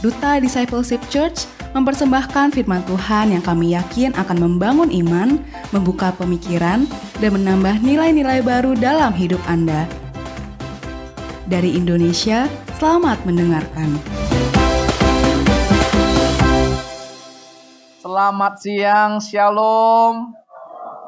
Duta Discipleship Church mempersembahkan firman Tuhan yang kami yakin akan membangun iman, membuka pemikiran, dan menambah nilai-nilai baru dalam hidup Anda. Dari Indonesia, selamat mendengarkan. Selamat siang, Shalom.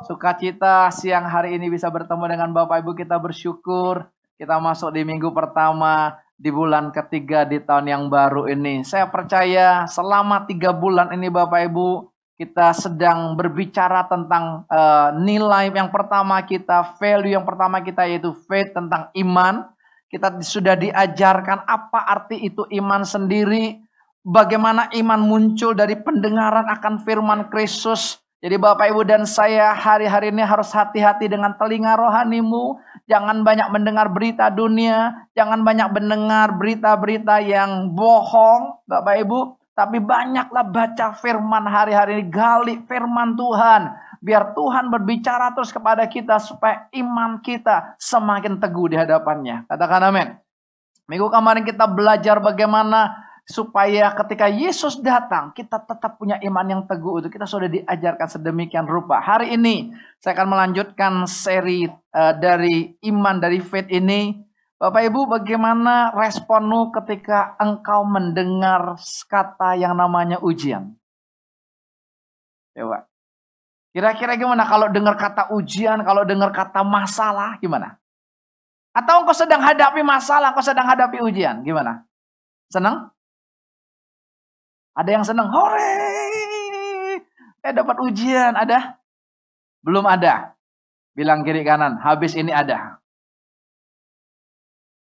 Sukacita siang hari ini bisa bertemu dengan Bapak Ibu kita bersyukur. Kita masuk di minggu pertama di bulan ketiga di tahun yang baru ini. Saya percaya selama tiga bulan ini Bapak Ibu kita sedang berbicara tentang uh, nilai yang pertama kita, value yang pertama kita yaitu faith tentang iman. Kita sudah diajarkan apa arti itu iman sendiri, bagaimana iman muncul dari pendengaran akan firman Kristus. Jadi Bapak Ibu dan saya hari-hari ini harus hati-hati dengan telinga rohanimu, Jangan banyak mendengar berita dunia, jangan banyak mendengar berita-berita yang bohong, Bapak Ibu, tapi banyaklah baca firman hari-hari ini, gali firman Tuhan. Biar Tuhan berbicara terus kepada kita supaya iman kita semakin teguh di hadapannya. Katakan amin. Minggu kemarin kita belajar bagaimana supaya ketika Yesus datang kita tetap punya iman yang teguh itu kita sudah diajarkan sedemikian rupa. Hari ini saya akan melanjutkan seri uh, dari iman dari faith ini. Bapak Ibu bagaimana responmu ketika engkau mendengar kata yang namanya ujian? Coba. Kira-kira gimana kalau dengar kata ujian, kalau dengar kata masalah gimana? Atau engkau sedang hadapi masalah, engkau sedang hadapi ujian, gimana? Senang? Ada yang senang, hore, eh dapat ujian, ada? Belum ada. Bilang kiri kanan, habis ini ada.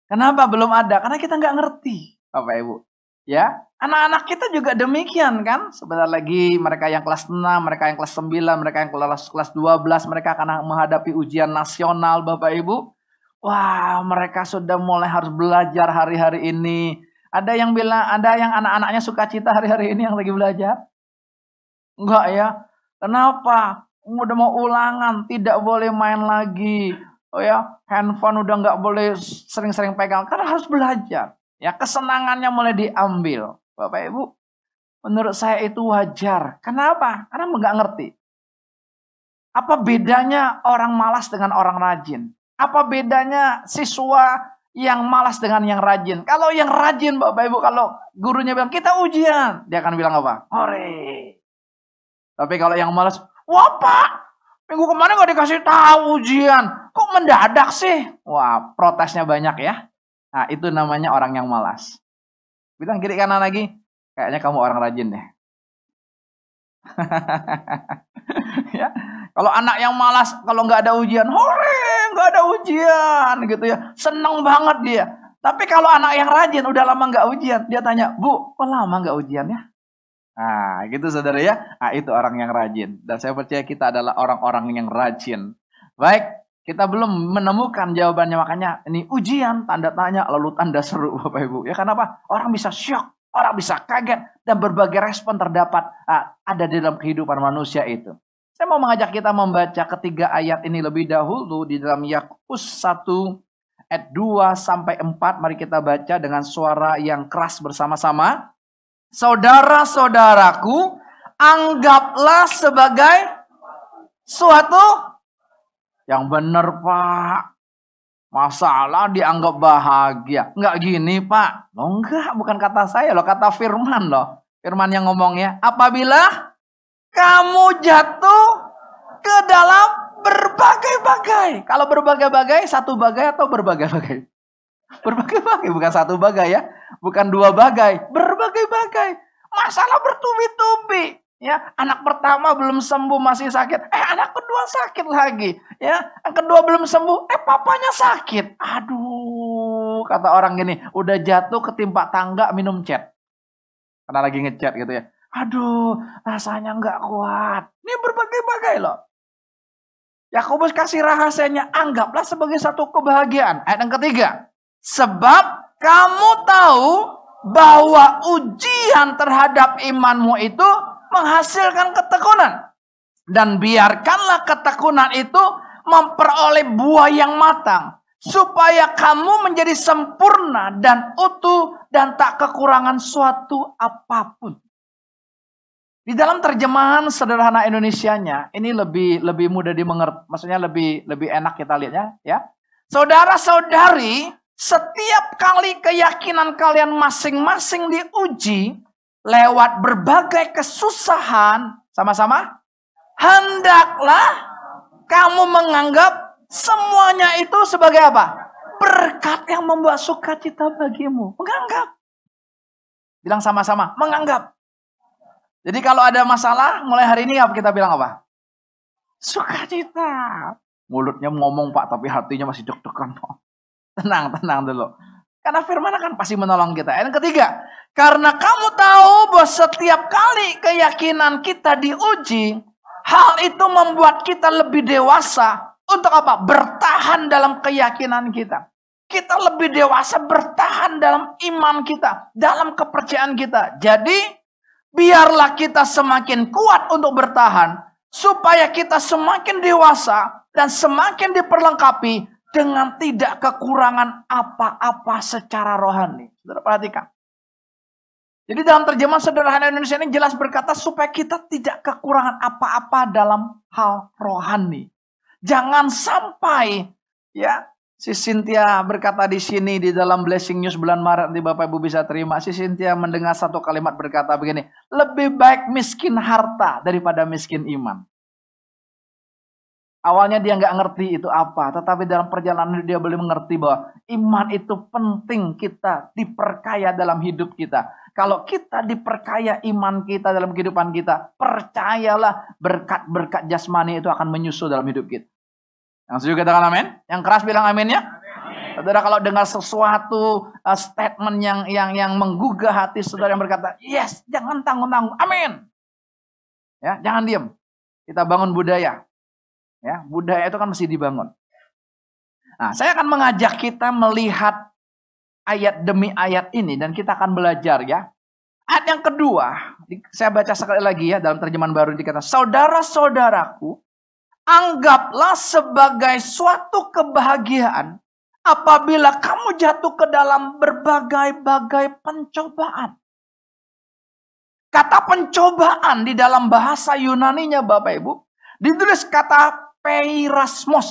Kenapa belum ada? Karena kita nggak ngerti, Bapak Ibu. Ya, anak-anak kita juga demikian kan. Sebentar lagi mereka yang kelas 6, mereka yang kelas 9, mereka yang kelas kelas 12, mereka akan menghadapi ujian nasional, Bapak Ibu. Wah, mereka sudah mulai harus belajar hari-hari ini ada yang bilang, ada yang anak-anaknya suka cita hari-hari ini yang lagi belajar? Enggak ya. Kenapa? Udah mau ulangan, tidak boleh main lagi. Oh ya, handphone udah nggak boleh sering-sering pegang karena harus belajar. Ya, kesenangannya mulai diambil. Bapak Ibu, menurut saya itu wajar. Kenapa? Karena nggak ngerti. Apa bedanya orang malas dengan orang rajin? Apa bedanya siswa yang malas dengan yang rajin. Kalau yang rajin Bapak Ibu, kalau gurunya bilang kita ujian, dia akan bilang apa? Hore. Tapi kalau yang malas, wah Pak, minggu kemarin gak dikasih tahu ujian. Kok mendadak sih? Wah, protesnya banyak ya. Nah, itu namanya orang yang malas. Bilang kiri kanan lagi, kayaknya kamu orang rajin deh. ya. Kalau anak yang malas, kalau nggak ada ujian, hore, nggak ada ujian gitu ya. Seneng banget dia. Tapi kalau anak yang rajin udah lama nggak ujian, dia tanya, Bu, kok lama nggak ujian ya? Nah, gitu saudara ya. Nah, itu orang yang rajin. Dan saya percaya kita adalah orang-orang yang rajin. Baik, kita belum menemukan jawabannya. Makanya ini ujian, tanda tanya, lalu tanda seru Bapak Ibu. Ya kenapa? Orang bisa shock, orang bisa kaget. Dan berbagai respon terdapat nah, ada di dalam kehidupan manusia itu. Saya mau mengajak kita membaca ketiga ayat ini lebih dahulu di dalam Yakobus 1 ayat 2 sampai 4. Mari kita baca dengan suara yang keras bersama-sama. Saudara-saudaraku, anggaplah sebagai suatu yang benar, Pak. Masalah dianggap bahagia. Enggak gini, Pak. Loh enggak, bukan kata saya loh, kata firman loh. Firman yang ngomongnya, apabila kamu jatuh ke dalam berbagai-bagai. Kalau berbagai-bagai, satu bagai atau berbagai-bagai? Berbagai-bagai, bukan satu bagai ya. Bukan dua bagai, berbagai-bagai. Masalah bertubi-tubi. Ya, anak pertama belum sembuh masih sakit. Eh, anak kedua sakit lagi. Ya, yang kedua belum sembuh. Eh, papanya sakit. Aduh, kata orang gini, udah jatuh ketimpa tangga minum cat. Karena lagi ngecat gitu ya. Aduh, rasanya nggak kuat. Ini berbagai-bagai loh. Yakobus kasih rahasianya, anggaplah sebagai satu kebahagiaan. Ayat yang ketiga. Sebab kamu tahu bahwa ujian terhadap imanmu itu menghasilkan ketekunan. Dan biarkanlah ketekunan itu memperoleh buah yang matang. supaya kamu menjadi sempurna dan utuh dan tak kekurangan suatu apa pun. Di dalam terjemahan sederhana Indonesianya, ini lebih lebih mudah dimengerti, maksudnya lebih lebih enak kita lihatnya, ya. Saudara-saudari, setiap kali keyakinan kalian masing-masing diuji lewat berbagai kesusahan, sama-sama, hendaklah kamu menganggap Semuanya itu sebagai apa? Berkat yang membuat sukacita bagimu. Menganggap. Bilang sama-sama, menganggap. Jadi kalau ada masalah, mulai hari ini kita bilang apa? Sukacita. Mulutnya ngomong pak, tapi hatinya masih deg-degan. Tenang, tenang dulu. Karena firman akan pasti menolong kita. Yang ketiga, karena kamu tahu bahwa setiap kali keyakinan kita diuji, hal itu membuat kita lebih dewasa untuk apa? Bertahan dalam keyakinan kita. Kita lebih dewasa bertahan dalam iman kita, dalam kepercayaan kita. Jadi, biarlah kita semakin kuat untuk bertahan, supaya kita semakin dewasa dan semakin diperlengkapi dengan tidak kekurangan apa-apa secara rohani. Saudara perhatikan. Jadi dalam terjemahan sederhana Indonesia ini jelas berkata supaya kita tidak kekurangan apa-apa dalam hal rohani. Jangan sampai ya si Cynthia berkata di sini di dalam Blessing News bulan Maret di Bapak Ibu bisa terima. Si Cynthia mendengar satu kalimat berkata begini, lebih baik miskin harta daripada miskin iman. Awalnya dia nggak ngerti itu apa, tetapi dalam perjalanan dia boleh mengerti bahwa iman itu penting kita diperkaya dalam hidup kita. Kalau kita diperkaya iman kita dalam kehidupan kita, percayalah berkat-berkat jasmani itu akan menyusul dalam hidup kita. Yang setuju katakan amin? Yang keras bilang amin ya. Saudara kalau dengar sesuatu uh, statement yang yang yang menggugah hati saudara yang berkata, "Yes, jangan tanggung-tanggung." Amin. Ya, jangan diam. Kita bangun budaya. Ya, budaya itu kan mesti dibangun. Nah, saya akan mengajak kita melihat ayat demi ayat ini dan kita akan belajar ya. Ayat yang kedua, saya baca sekali lagi ya dalam terjemahan baru dikata, "Saudara-saudaraku, Anggaplah sebagai suatu kebahagiaan apabila kamu jatuh ke dalam berbagai-bagai pencobaan. Kata pencobaan di dalam bahasa Yunaninya Bapak Ibu, ditulis kata peirasmos.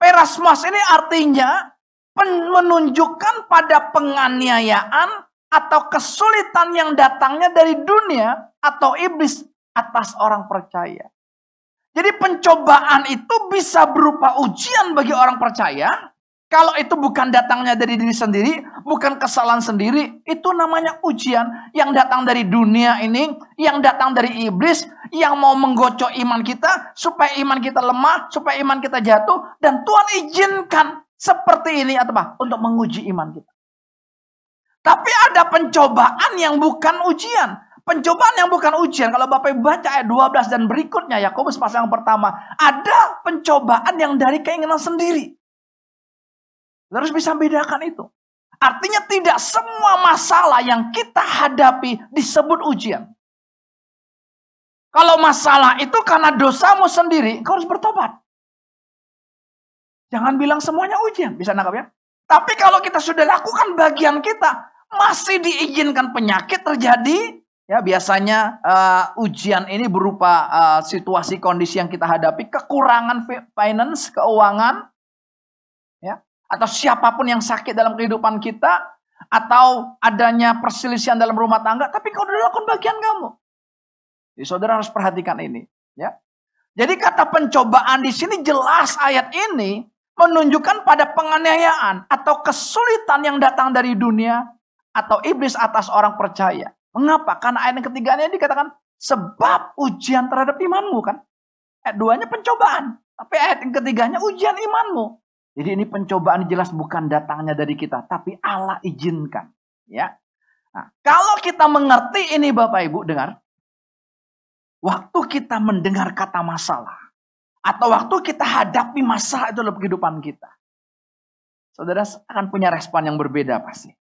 Peirasmos ini artinya menunjukkan pada penganiayaan atau kesulitan yang datangnya dari dunia atau iblis atas orang percaya. Jadi pencobaan itu bisa berupa ujian bagi orang percaya. Kalau itu bukan datangnya dari diri sendiri, bukan kesalahan sendiri, itu namanya ujian yang datang dari dunia ini, yang datang dari iblis, yang mau menggocok iman kita, supaya iman kita lemah, supaya iman kita jatuh, dan Tuhan izinkan seperti ini atau apa? Untuk menguji iman kita. Tapi ada pencobaan yang bukan ujian. Pencobaan yang bukan ujian, kalau Bapak Ibu baca ayat 12 dan berikutnya, Yakobus pasal yang pertama, ada pencobaan yang dari keinginan sendiri. Harus bisa bedakan itu. Artinya tidak semua masalah yang kita hadapi disebut ujian. Kalau masalah itu karena dosamu sendiri, kau harus bertobat. Jangan bilang semuanya ujian, bisa nangkap ya? Tapi kalau kita sudah lakukan bagian kita, masih diizinkan penyakit terjadi, Ya, biasanya uh, ujian ini berupa uh, situasi kondisi yang kita hadapi, kekurangan finance, keuangan, ya, atau siapa pun yang sakit dalam kehidupan kita, atau adanya perselisihan dalam rumah tangga, tapi kau sudah lakukan bagian kamu. Jadi saudara harus perhatikan ini, ya. Jadi kata pencobaan di sini jelas ayat ini menunjukkan pada penganiayaan atau kesulitan yang datang dari dunia atau iblis atas orang percaya. Mengapa? Karena ayat yang ketiganya dikatakan sebab ujian terhadap imanmu kan. Ayat duanya pencobaan. Tapi ayat yang ketiganya ujian imanmu. Jadi ini pencobaan jelas bukan datangnya dari kita, tapi Allah izinkan. Ya. Nah, kalau kita mengerti ini Bapak Ibu dengar, waktu kita mendengar kata masalah atau waktu kita hadapi masalah itu dalam kehidupan kita, saudara akan punya respon yang berbeda pasti.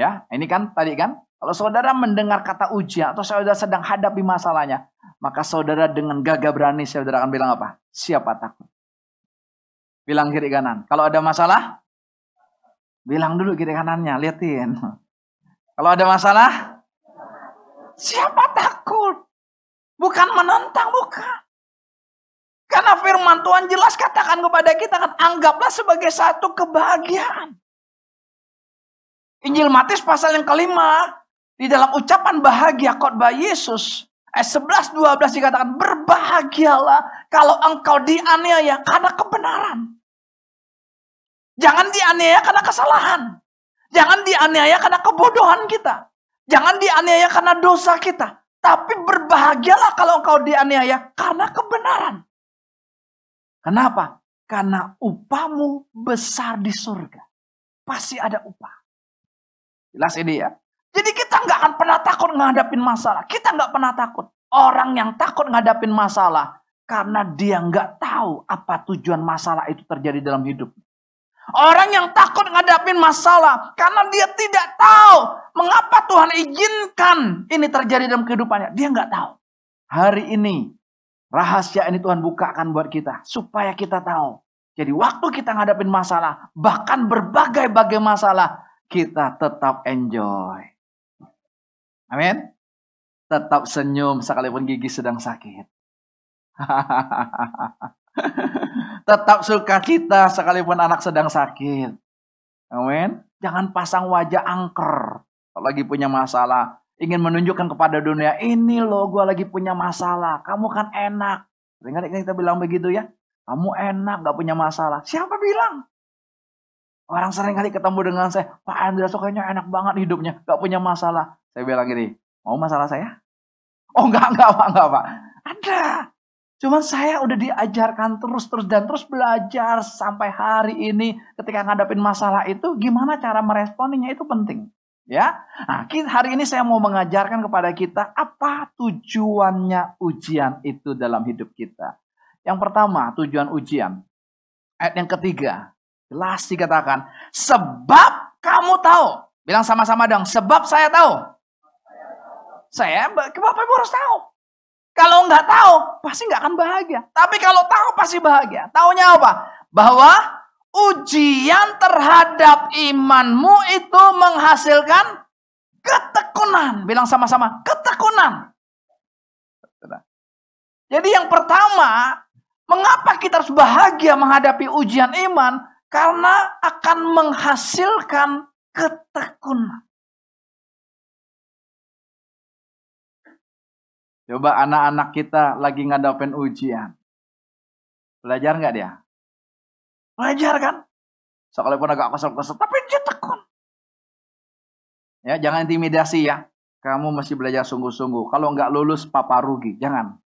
Ya, ini kan tadi kan, kalau saudara mendengar kata ujian atau saudara sedang hadapi masalahnya, maka saudara dengan gagah berani saudara akan bilang apa? Siapa takut? Bilang kiri kanan. Kalau ada masalah, bilang dulu kiri kanannya, liatin. Kalau ada masalah, siapa takut? Bukan menentang, bukan. Karena firman Tuhan jelas katakan kepada kita kan anggaplah sebagai satu kebahagiaan. Injil Matius pasal yang kelima di dalam ucapan bahagia khotbah Yesus ayat 11 12 dikatakan berbahagialah kalau engkau dianiaya karena kebenaran. Jangan dianiaya karena kesalahan. Jangan dianiaya karena kebodohan kita. Jangan dianiaya karena dosa kita. Tapi berbahagialah kalau engkau dianiaya karena kebenaran. Kenapa? Karena upamu besar di surga. Pasti ada upah. Jelas ini ya. Jadi kita nggak akan pernah takut ngadapin masalah. Kita nggak pernah takut. Orang yang takut ngadapin masalah karena dia nggak tahu apa tujuan masalah itu terjadi dalam hidup. Orang yang takut ngadapin masalah karena dia tidak tahu mengapa Tuhan izinkan ini terjadi dalam kehidupannya. Dia nggak tahu. Hari ini rahasia ini Tuhan bukakan buat kita supaya kita tahu. Jadi waktu kita ngadapin masalah, bahkan berbagai-bagai masalah, kita tetap enjoy. Amin. Tetap senyum sekalipun gigi sedang sakit. Tetap suka kita sekalipun anak sedang sakit. Amin. Jangan pasang wajah angker. Kalau lagi punya masalah. Ingin menunjukkan kepada dunia. Ini loh gue lagi punya masalah. Kamu kan enak. Ingat kita bilang begitu ya. Kamu enak gak punya masalah. Siapa bilang? Orang sering kali ketemu dengan saya. Pak Andreas kayaknya enak banget hidupnya. Gak punya masalah. Saya bilang gini. Mau masalah saya? Oh enggak, enggak Pak. Enggak Pak. Ada. Cuman saya udah diajarkan terus-terus dan terus belajar sampai hari ini ketika ngadapin masalah itu gimana cara meresponinya itu penting. Ya, nah hari ini saya mau mengajarkan kepada kita apa tujuannya ujian itu dalam hidup kita. Yang pertama tujuan ujian. Ayat yang ketiga jelas dikatakan sebab kamu tahu. Bilang sama-sama dong, sebab saya tahu. Saya, Bapak Ibu harus tahu. Kalau nggak tahu, pasti nggak akan bahagia. Tapi kalau tahu, pasti bahagia. Taunya apa? Bahwa ujian terhadap imanmu itu menghasilkan ketekunan. Bilang sama-sama, ketekunan. Jadi yang pertama, mengapa kita harus bahagia menghadapi ujian iman? Karena akan menghasilkan ketekunan. Coba anak-anak kita lagi ngadapin ujian. Belajar nggak dia? Belajar kan? Sekalipun agak kesel-kesel, tapi dia tekun. Ya, jangan intimidasi ya. Kamu masih belajar sungguh-sungguh. Kalau nggak lulus, papa rugi. Jangan.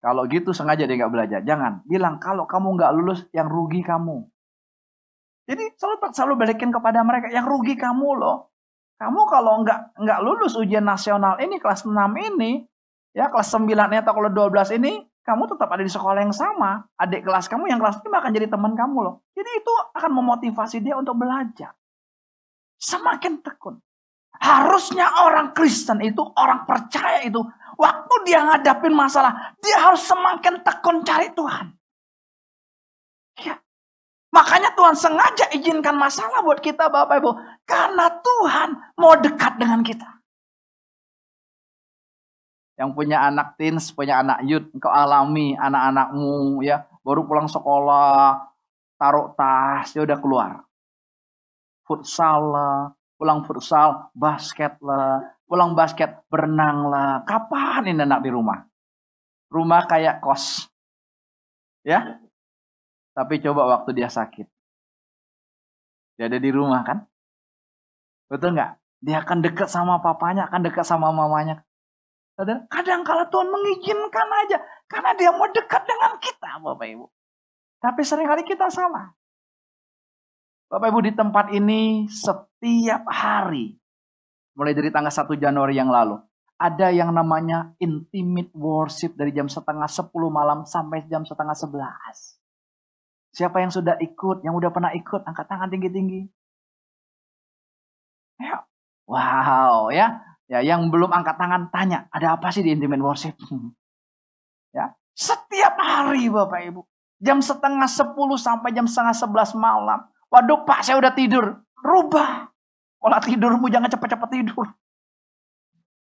Kalau gitu sengaja dia nggak belajar. Jangan. Bilang, kalau kamu nggak lulus, yang rugi kamu. Jadi selalu selalu balikin kepada mereka, yang rugi kamu loh. Kamu kalau nggak nggak lulus ujian nasional ini kelas 6 ini, ya kelas 9 ini atau kalau 12 ini, kamu tetap ada di sekolah yang sama. Adik kelas kamu yang kelas 5 akan jadi teman kamu loh. Jadi itu akan memotivasi dia untuk belajar. Semakin tekun. Harusnya orang Kristen itu, orang percaya itu, waktu dia ngadapin masalah, dia harus semakin tekun cari Tuhan. Ya, Makanya Tuhan sengaja izinkan masalah buat kita Bapak Ibu. Karena Tuhan mau dekat dengan kita. Yang punya anak teens, punya anak youth, engkau alami anak-anakmu ya. Baru pulang sekolah, taruh tas, dia udah keluar. Futsal lah, pulang futsal, basket lah. Pulang basket, berenang lah. Kapan ini anak di rumah? Rumah kayak kos. Ya, tapi coba waktu dia sakit. Dia ada di rumah kan? Betul nggak? Dia akan dekat sama papanya, akan dekat sama mamanya. kadang kala Tuhan mengizinkan aja. Karena dia mau dekat dengan kita Bapak Ibu. Tapi sering kali kita salah. Bapak Ibu di tempat ini setiap hari. Mulai dari tanggal 1 Januari yang lalu. Ada yang namanya intimate worship dari jam setengah 10 malam sampai jam setengah 11. Siapa yang sudah ikut, yang udah pernah ikut, angkat tangan tinggi-tinggi. Ya. Wow, ya. Ya, yang belum angkat tangan tanya, ada apa sih di intimate worship? ya, setiap hari Bapak Ibu. Jam setengah sepuluh sampai jam setengah sebelas malam. Waduh pak saya udah tidur. Rubah. Pola tidurmu jangan cepat-cepat tidur.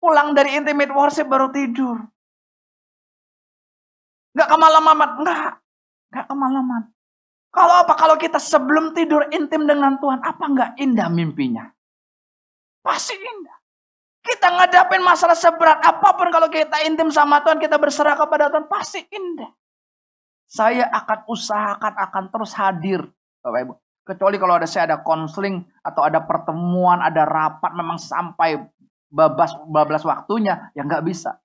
Pulang dari intimate worship baru tidur. Gak kemalaman. Enggak. Gak kemalaman. Kalau apa? Kalau kita sebelum tidur intim dengan Tuhan, apa enggak indah mimpinya? Pasti indah. Kita ngadapin masalah seberat apa pun kalau kita intim sama Tuhan, kita berserah kepada Tuhan, pasti indah. Saya akan usahakan akan terus hadir, Bapak Ibu. Kecuali kalau ada saya ada konseling atau ada pertemuan, ada rapat memang sampai babas bablas waktunya, ya nggak bisa.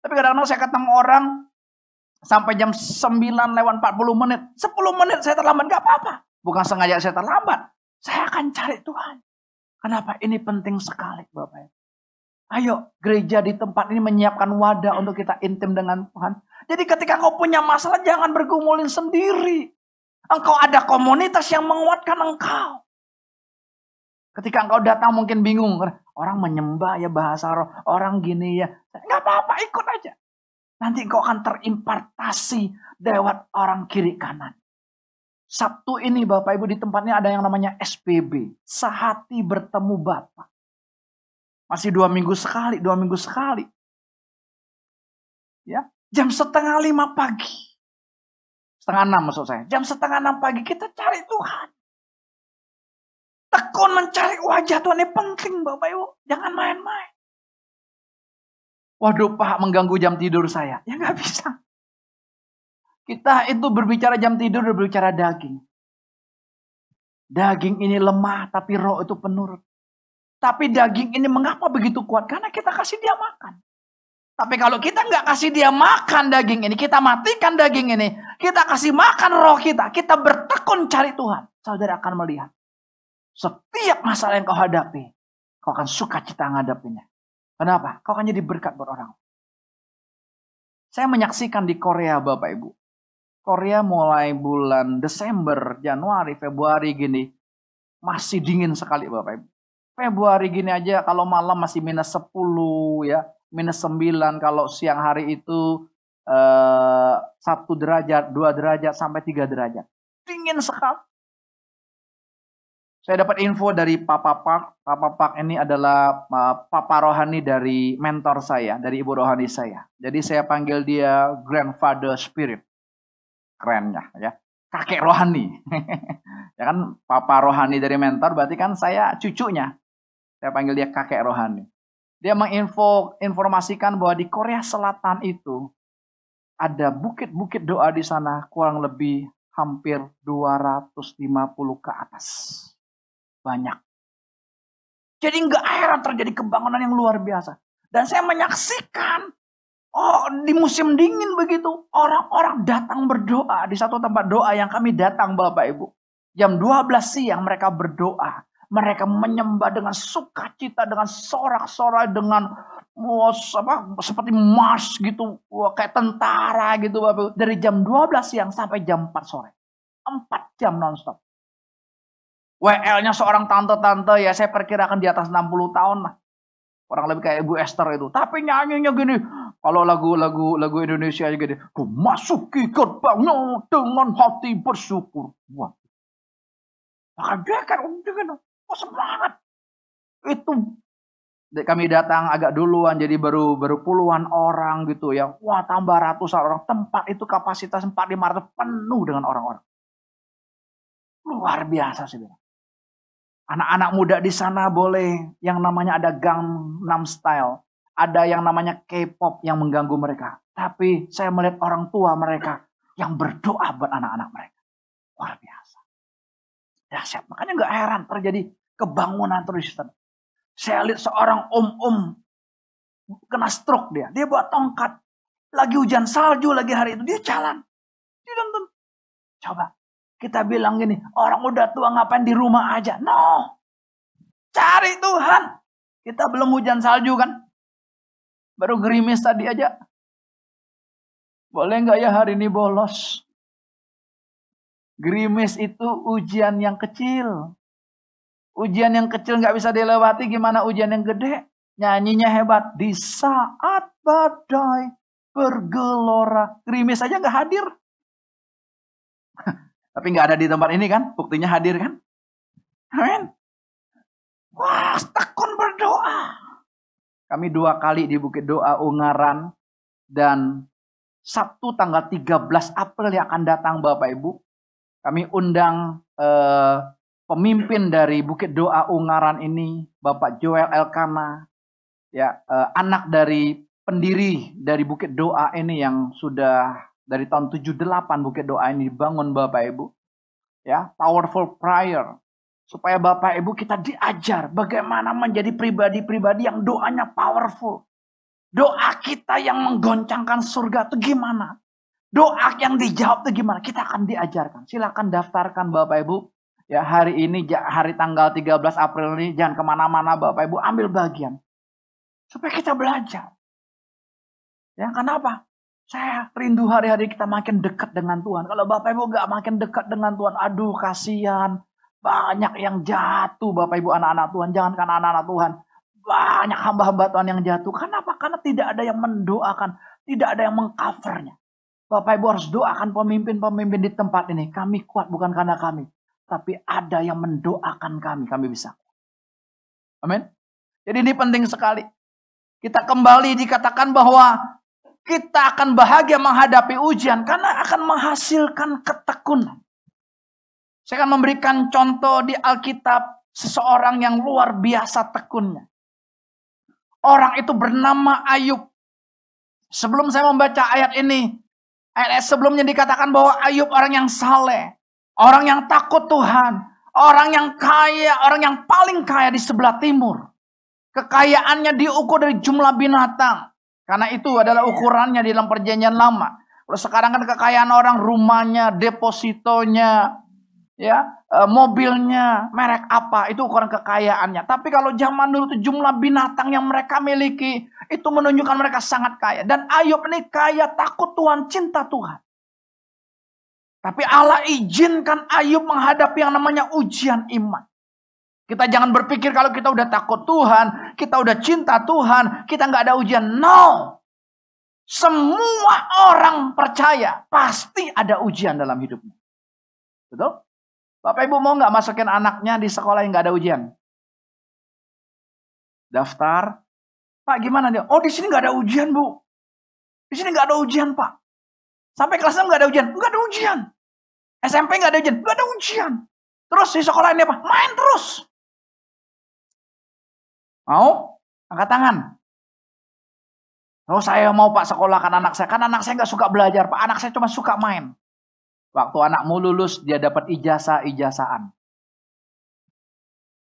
Tapi kadang-kadang saya ketemu orang sampai jam 9 lewat 40 menit. 10 menit saya terlambat, gak apa-apa. Bukan sengaja saya terlambat. Saya akan cari Tuhan. Kenapa? Ini penting sekali Bapak. Ayo gereja di tempat ini menyiapkan wadah untuk kita intim dengan Tuhan. Jadi ketika kau punya masalah jangan bergumulin sendiri. Engkau ada komunitas yang menguatkan engkau. Ketika engkau datang mungkin bingung. Orang menyembah ya bahasa roh. Orang gini ya. Gak apa-apa ikut aja. Nanti engkau akan terimpartasi lewat orang kiri kanan. Sabtu ini Bapak Ibu di tempatnya ada yang namanya SPB. Sehati bertemu Bapak. Masih dua minggu sekali, dua minggu sekali. Ya, jam setengah lima pagi. Setengah enam maksud saya. Jam setengah enam pagi kita cari Tuhan. Tekun mencari wajah Tuhan ini penting Bapak Ibu. Jangan main-main. Waduh Pak mengganggu jam tidur saya. Ya nggak bisa. Kita itu berbicara jam tidur berbicara daging. Daging ini lemah tapi roh itu penurut. Tapi daging ini mengapa begitu kuat? Karena kita kasih dia makan. Tapi kalau kita nggak kasih dia makan daging ini, kita matikan daging ini, kita kasih makan roh kita, kita bertekun cari Tuhan. Saudara akan melihat. Setiap masalah yang kau hadapi, kau akan suka cita ngadapinya. Kenapa? Kau akan jadi berkat buat orang. Saya menyaksikan di Korea Bapak Ibu. Korea mulai bulan Desember, Januari, Februari gini. Masih dingin sekali Bapak Ibu. Februari gini aja kalau malam masih minus 10 ya. Minus 9 kalau siang hari itu eh, satu derajat, dua derajat sampai tiga derajat. Dingin sekali. Saya dapat info dari Papa Pak. Papa Pak ini adalah uh, Papa rohani dari mentor saya, dari ibu rohani saya. Jadi saya panggil dia Grandfather Spirit. Kerennya ya. Kakek rohani. ya kan Papa rohani dari mentor berarti kan saya cucunya. Saya panggil dia kakek rohani. Dia menginfo informasikan bahwa di Korea Selatan itu ada bukit-bukit doa di sana kurang lebih hampir 250 ke atas banyak. Jadi nggak heran terjadi kebangunan yang luar biasa. Dan saya menyaksikan, oh di musim dingin begitu, orang-orang datang berdoa di satu tempat doa yang kami datang Bapak Ibu. Jam 12 siang mereka berdoa. Mereka menyembah dengan sukacita, dengan sorak-sorai, dengan wah, apa, seperti mars gitu, wah, kayak tentara gitu Bapak. Dari jam 12 siang sampai jam 4 sore. 4 jam nonstop. WL-nya seorang tante-tante ya saya perkirakan di atas 60 tahun lah. Orang lebih kayak Ibu Esther itu. Tapi nyanyinya gini. Kalau lagu-lagu lagu Indonesia gini. Ku masuki gerbangnya dengan hati bersyukur. Wah. Maka dia kan dengan oh, semangat. Itu kami datang agak duluan jadi baru baru puluhan orang gitu ya. Wah tambah ratusan orang. Tempat itu kapasitas 4 500 penuh dengan orang-orang. Luar biasa sih. Anak-anak muda di sana boleh yang namanya ada Gangnam Style. Ada yang namanya K-pop yang mengganggu mereka. Tapi saya melihat orang tua mereka yang berdoa buat anak-anak mereka. Luar biasa. Dahsyat. Makanya nggak heran terjadi kebangunan terus. Saya lihat seorang om-om kena stroke dia. Dia buat tongkat. Lagi hujan salju lagi hari itu. Dia jalan. Dia nonton. Coba. Kita bilang gini, orang udah tua ngapain di rumah aja? No. Cari Tuhan. Kita belum hujan salju kan? Baru gerimis tadi aja. Boleh nggak ya hari ini bolos? Gerimis itu ujian yang kecil. Ujian yang kecil nggak bisa dilewati, gimana ujian yang gede? Nyanyinya hebat. Di saat badai bergelora. Gerimis aja nggak hadir. Tapi nggak ada di tempat ini kan? Buktinya hadir kan? Amin. Wah, tekun berdoa. Kami dua kali di Bukit Doa Ungaran dan Sabtu tanggal 13 April yang akan datang Bapak Ibu. Kami undang eh, pemimpin dari Bukit Doa Ungaran ini, Bapak Joel Elkana, ya eh, anak dari pendiri dari Bukit Doa ini yang sudah dari tahun 78 Bukit Doa ini dibangun Bapak Ibu. Ya, powerful prayer Supaya Bapak Ibu kita diajar bagaimana menjadi pribadi-pribadi yang doanya powerful. Doa kita yang menggoncangkan surga itu gimana? Doa yang dijawab itu gimana? Kita akan diajarkan. Silakan daftarkan Bapak Ibu. Ya hari ini, hari tanggal 13 April ini, jangan ke mana-mana Bapak Ibu, ambil bagian. Supaya kita belajar. Ya kenapa? Saya rindu hari-hari kita makin dekat dengan Tuhan. Kalau Bapak Ibu gak makin dekat dengan Tuhan, aduh kasihan. Banyak yang jatuh Bapak Ibu anak-anak Tuhan. Jangankan anak-anak Tuhan. Banyak hamba-hamba Tuhan yang jatuh. Kenapa? Karena tidak ada yang mendoakan. Tidak ada yang mengcovernya. Bapak Ibu harus doakan pemimpin-pemimpin di tempat ini. Kami kuat bukan karena kami. Tapi ada yang mendoakan kami. Kami bisa. Amin. Jadi ini penting sekali. Kita kembali dikatakan bahwa kita akan bahagia menghadapi ujian karena akan menghasilkan ketekunan. Saya akan memberikan contoh di Alkitab seseorang yang luar biasa tekunnya. Orang itu bernama Ayub. Sebelum saya membaca ayat ini, ayat sebelumnya dikatakan bahwa Ayub orang yang saleh, orang yang takut Tuhan, orang yang kaya, orang yang paling kaya di sebelah timur. Kekayaannya diukur dari jumlah binatang. Karena itu adalah ukurannya di dalam perjanjian lama. Kalau sekarang kan kekayaan orang rumahnya, depositonya, ya e, mobilnya merek apa itu ukuran kekayaannya. Tapi kalau zaman dulu itu jumlah binatang yang mereka miliki itu menunjukkan mereka sangat kaya. Dan Ayub ini kaya takut Tuhan cinta Tuhan. Tapi Allah izinkan Ayub menghadapi yang namanya ujian iman. Kita jangan berpikir kalau kita udah takut Tuhan kita udah cinta Tuhan kita nggak ada ujian. No. Semua orang percaya pasti ada ujian dalam hidupnya. Betul Bapak Ibu mau nggak masukin anaknya di sekolah yang nggak ada ujian? Daftar. Pak gimana dia? Oh di sini nggak ada ujian bu. Di sini nggak ada ujian pak. Sampai kelas 6 nggak ada ujian. Nggak ada ujian. SMP nggak ada ujian. Nggak ada ujian. Terus di sekolah ini apa? Main terus. Mau? Angkat tangan. Oh saya mau pak sekolahkan anak saya. Kan anak saya nggak suka belajar pak. Anak saya cuma suka main. Waktu anakmu lulus, dia dapat ijazah-ijazahan.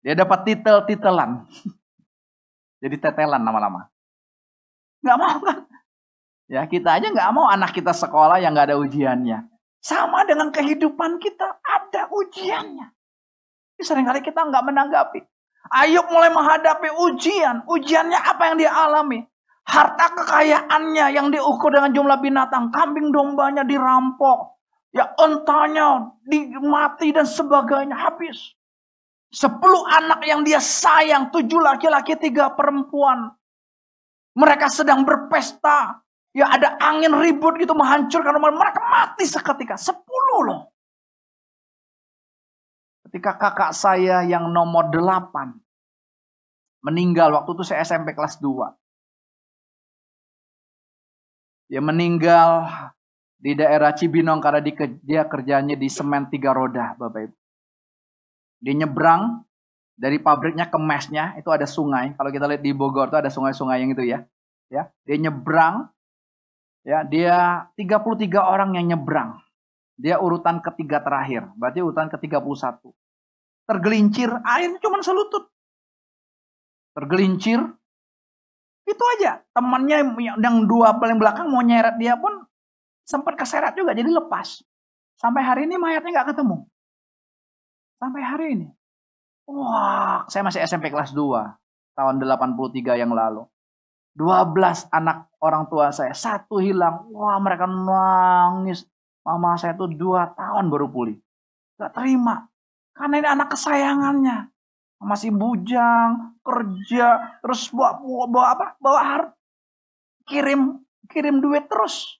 Dia dapat titel-titelan. Jadi tetelan lama-lama. Gak mau kan? Ya kita aja gak mau anak kita sekolah yang gak ada ujiannya. Sama dengan kehidupan kita, ada ujiannya. Tapi sering kali kita nggak menanggapi. Ayub mulai menghadapi ujian. Ujiannya apa yang dia alami? Harta kekayaannya yang diukur dengan jumlah binatang. Kambing dombanya dirampok. Ya ontanya dimati dan sebagainya habis. Sepuluh anak yang dia sayang, tujuh laki-laki, tiga perempuan. Mereka sedang berpesta. Ya ada angin ribut gitu menghancurkan rumah. Mereka mati seketika. Sepuluh loh. Ketika kakak saya yang nomor delapan meninggal waktu itu saya SMP kelas dua. Dia meninggal di daerah Cibinong karena dia kerjanya di semen tiga roda, Bapak Ibu. Dia nyebrang dari pabriknya ke mesnya itu ada sungai. Kalau kita lihat di Bogor itu ada sungai-sungai yang itu ya. Ya, dia nyebrang ya, dia 33 orang yang nyebrang. Dia urutan ketiga terakhir, berarti urutan ke-31. Tergelincir, air cuma selutut. Tergelincir, itu aja. Temannya yang dua paling belakang mau nyeret dia pun sempat keseret juga jadi lepas. Sampai hari ini mayatnya nggak ketemu. Sampai hari ini. Wah, saya masih SMP kelas 2 tahun 83 yang lalu. 12 anak orang tua saya, satu hilang. Wah, mereka nangis. Mama saya tuh dua tahun baru pulih. Gak terima. Karena ini anak kesayangannya. Masih bujang, kerja, terus bawa, bawa apa? Bawa harta. Kirim kirim duit terus.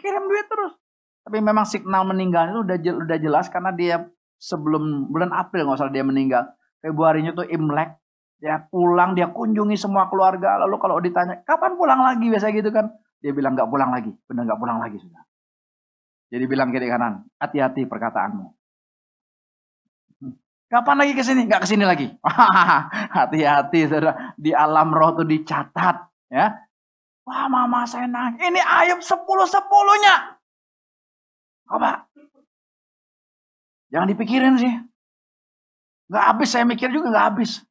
Kirim duit terus. Tapi memang signal meninggal itu udah udah jelas karena dia sebelum bulan April nggak salah dia meninggal. Februarinya tuh Imlek. Dia pulang, dia kunjungi semua keluarga. Lalu kalau ditanya, kapan pulang lagi? Biasa gitu kan. Dia bilang nggak pulang lagi. Benar nggak pulang lagi sudah. Jadi bilang kiri kanan, hati-hati perkataanmu. Kapan lagi ke sini? Nggak ke sini lagi. Hati-hati, saudara. Di alam roh tuh dicatat. Ya, Wah mama saya nangis. Ini Ayub sepuluh sepuluhnya. Coba. Jangan dipikirin sih. Gak habis saya mikir juga gak habis.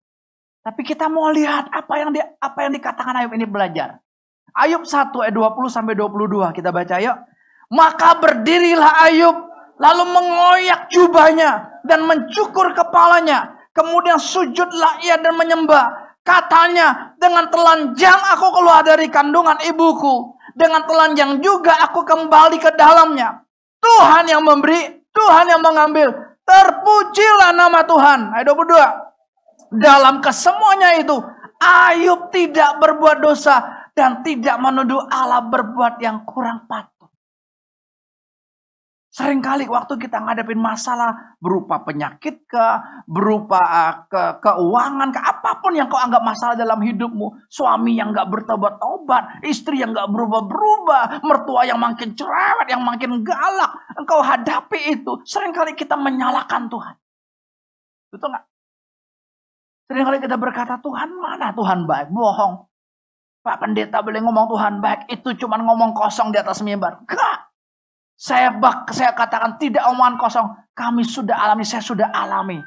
Tapi kita mau lihat apa yang di, apa yang dikatakan Ayub ini belajar. Ayub 1 ayat 20 sampai 22 kita baca yuk. Maka berdirilah Ayub lalu mengoyak jubahnya dan mencukur kepalanya. Kemudian sujudlah ia dan menyembah. Katanya, dengan telanjang aku keluar dari kandungan ibuku. Dengan telanjang juga aku kembali ke dalamnya. Tuhan yang memberi, Tuhan yang mengambil. Terpujilah nama Tuhan. Ayat 22. Dalam kesemuanya itu, Ayub tidak berbuat dosa dan tidak menuduh Allah berbuat yang kurang patut. Seringkali waktu kita ngadepin masalah berupa penyakit ke, berupa uh, ke keuangan ke, apa pun yang kau anggap masalah dalam hidupmu. Suami yang gak bertobat-tobat, istri yang gak berubah-berubah, mertua yang makin cerewet, yang makin galak. Engkau hadapi itu. Seringkali kita menyalahkan Tuhan. Betul gak? Seringkali kita berkata, Tuhan mana Tuhan baik? Bohong. Pak pendeta boleh ngomong Tuhan baik, itu cuma ngomong kosong di atas mimbar. Gak. Saya bak, saya katakan tidak omongan kosong. Kami sudah alami, saya sudah alami.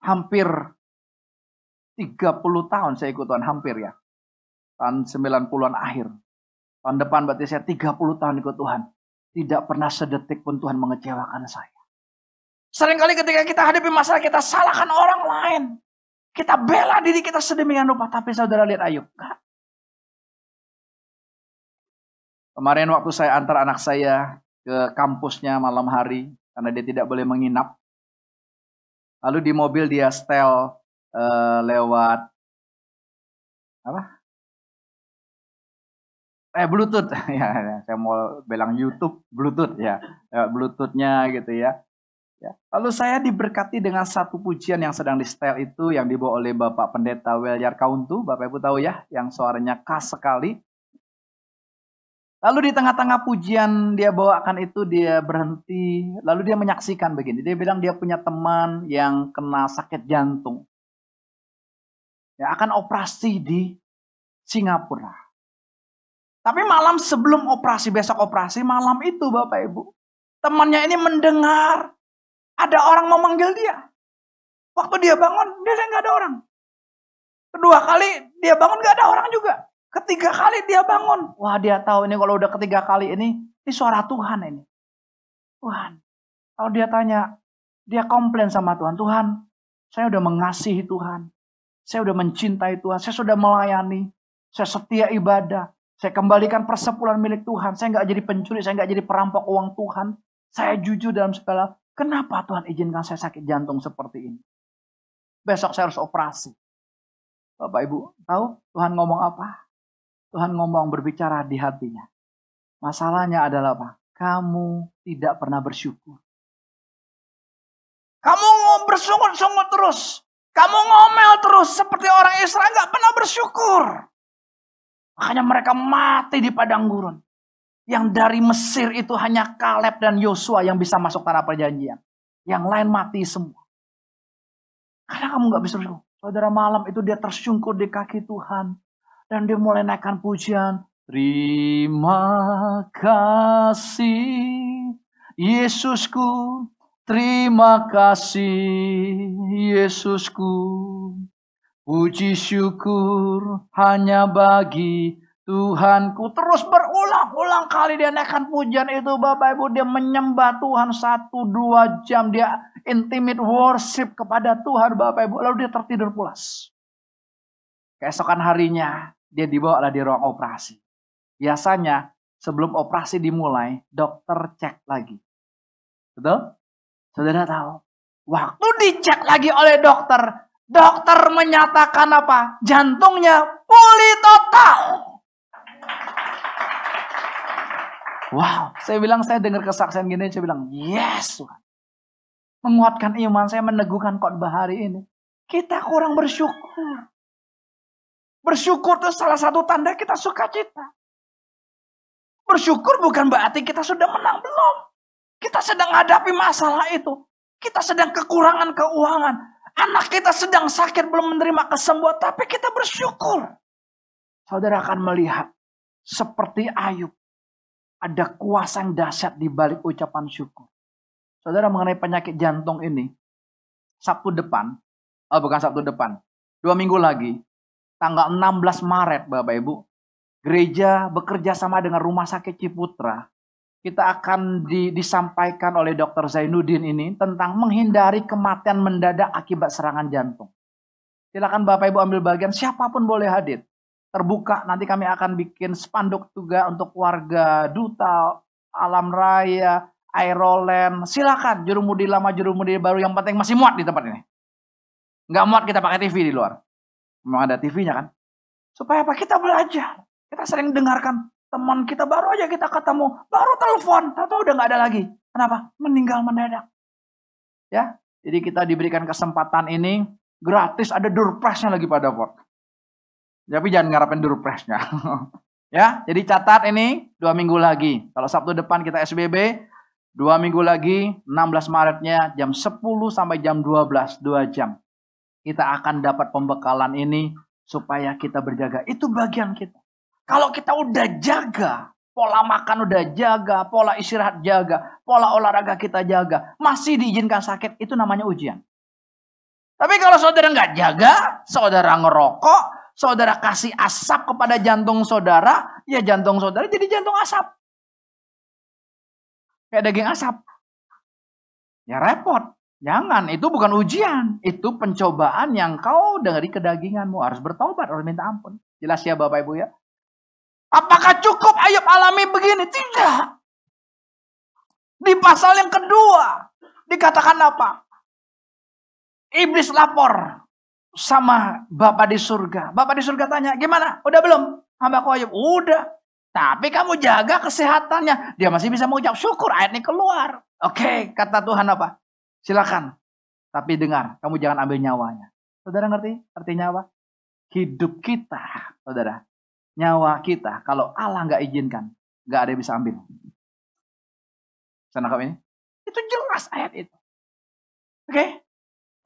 Hampir 30 tahun saya ikut Tuhan, hampir ya. Tahun 90-an akhir. Tahun depan berarti saya 30 tahun ikut Tuhan. Tidak pernah sedetik pun Tuhan mengecewakan saya. Seringkali ketika kita hadapi masalah kita salahkan orang lain. Kita bela diri kita sedemikian rupa. Tapi saudara lihat Ayub. Kemarin waktu saya antar anak saya ke kampusnya malam hari karena dia tidak boleh menginap. Lalu di mobil dia setel uh, lewat apa? Eh Bluetooth ya, ya, saya mau bilang YouTube Bluetooth ya, ya Bluetoothnya gitu ya. ya. Lalu saya diberkati dengan satu pujian yang sedang di setel itu yang dibawa oleh Bapak Pendeta Welyar Kauntu, Bapak Ibu tahu ya, yang suaranya khas sekali. Lalu di tengah-tengah pujian dia bawakan itu dia berhenti. Lalu dia menyaksikan begini. Dia bilang dia punya teman yang kena sakit jantung. Ya, akan operasi di Singapura. Tapi malam sebelum operasi, besok operasi, malam itu Bapak Ibu. Temannya ini mendengar ada orang memanggil dia. Waktu dia bangun, dia nggak ada orang. Kedua kali dia bangun nggak ada orang juga. Ketiga kali dia bangun. Wah dia tahu ini kalau udah ketiga kali ini, ini suara Tuhan ini. Tuhan. Kalau dia tanya, dia komplain sama Tuhan. Tuhan, saya udah mengasihi Tuhan. Saya udah mencintai Tuhan. Saya sudah melayani. Saya setia ibadah. Saya kembalikan persepuluhan milik Tuhan. Saya nggak jadi pencuri. Saya nggak jadi perampok uang Tuhan. Saya jujur dalam segala. Kenapa Tuhan izinkan saya sakit jantung seperti ini? Besok saya harus operasi. Bapak Ibu, tahu Tuhan ngomong apa? Tuhan ngomong berbicara di hatinya. Masalahnya adalah apa? Kamu tidak pernah bersyukur. Kamu bersungut-sungut terus. Kamu ngomel terus seperti orang Israel nggak pernah bersyukur. Makanya mereka mati di padang gurun. Yang dari Mesir itu hanya Kaleb dan Yosua yang bisa masuk tanah perjanjian. Yang lain mati semua. Karena kamu nggak bisa bersyukur. Saudara malam itu dia tersungkur di kaki Tuhan. Dan dia mulai naikkan pujian. Terima kasih Yesusku. Terima kasih Yesusku. Puji syukur hanya bagi Tuhanku. Terus berulang-ulang kali dia naikkan pujian itu Bapak Ibu. Dia menyembah Tuhan satu dua jam. Dia intimate worship kepada Tuhan Bapak Ibu. Lalu dia tertidur pulas. Keesokan harinya dia dibawa lah di ruang operasi. Biasanya sebelum operasi dimulai, dokter cek lagi. Betul? Saudara tahu. Waktu dicek lagi oleh dokter, dokter menyatakan apa? Jantungnya pulih total. Wow, saya bilang saya dengar kesaksian gini, saya bilang, yes Tuhan. Menguatkan iman saya, meneguhkan khotbah hari ini. Kita kurang bersyukur. Bersyukur itu salah satu tanda kita suka cita. Bersyukur bukan berarti kita sudah menang, belum. Kita sedang hadapi masalah itu. Kita sedang kekurangan keuangan. Anak kita sedang sakit belum menerima kesembuhan, tapi kita bersyukur. Saudara akan melihat seperti Ayub. Ada kuasa yang dahsyat di balik ucapan syukur. Saudara mengenai penyakit jantung ini, Sabtu depan, oh bukan Sabtu depan, dua minggu lagi, tanggal 16 Maret Bapak Ibu, gereja bekerja sama dengan Rumah Sakit Ciputra kita akan di, disampaikan oleh Dr. Zainuddin ini tentang menghindari kematian mendadak akibat serangan jantung. Silakan Bapak Ibu ambil bagian, siapa pun boleh hadir. Terbuka, nanti kami akan bikin spanduk juga untuk warga duta, alam raya, aerolen. Silakan, jurumudi lama, jurumudi baru, yang penting masih muat di tempat ini. Nggak muat kita pakai TV di luar. Memang ada TV-nya kan. Supaya apa? Kita belajar. Kita sering dengarkan Teman kita baru aja kita ketemu, baru telepon, tahu udah nggak ada lagi. Kenapa? Meninggal mendadak. Ya, jadi kita diberikan kesempatan ini gratis ada durpresnya lagi pada pot. Tapi jangan ngarapin durpresnya. ya, jadi catat ini dua minggu lagi. Kalau Sabtu depan kita SBB, dua minggu lagi 16 Maretnya jam 10 sampai jam 12, dua jam. Kita akan dapat pembekalan ini supaya kita berjaga. Itu bagian kita. Kalau kita udah jaga, pola makan udah jaga, pola istirahat jaga, pola olahraga kita jaga, masih diizinkan sakit, itu namanya ujian. Tapi kalau saudara nggak jaga, saudara ngerokok, saudara kasih asap kepada jantung saudara, ya jantung saudara jadi jantung asap. Kayak daging asap. Ya repot. Jangan, itu bukan ujian. Itu pencobaan yang kau dari kedaginganmu. Harus bertobat, harus minta ampun. Jelas ya Bapak Ibu ya. Apakah cukup Ayub alami begini? Tidak. Di pasal yang kedua dikatakan apa? Iblis lapor sama Bapak di surga. Bapak di surga tanya, gimana? Udah belum? Hamba Ayub, udah. Tapi kamu jaga kesehatannya. Dia masih bisa mengucap syukur ayat ini keluar. Oke, kata Tuhan apa? Silakan. Tapi dengar, kamu jangan ambil nyawanya. Saudara ngerti artinya apa? Hidup kita, saudara, nyawa kita kalau Allah nggak izinkan, nggak ada yang bisa ambil. Saya nangkap ini? Itu jelas ayat itu. Oke? Okay?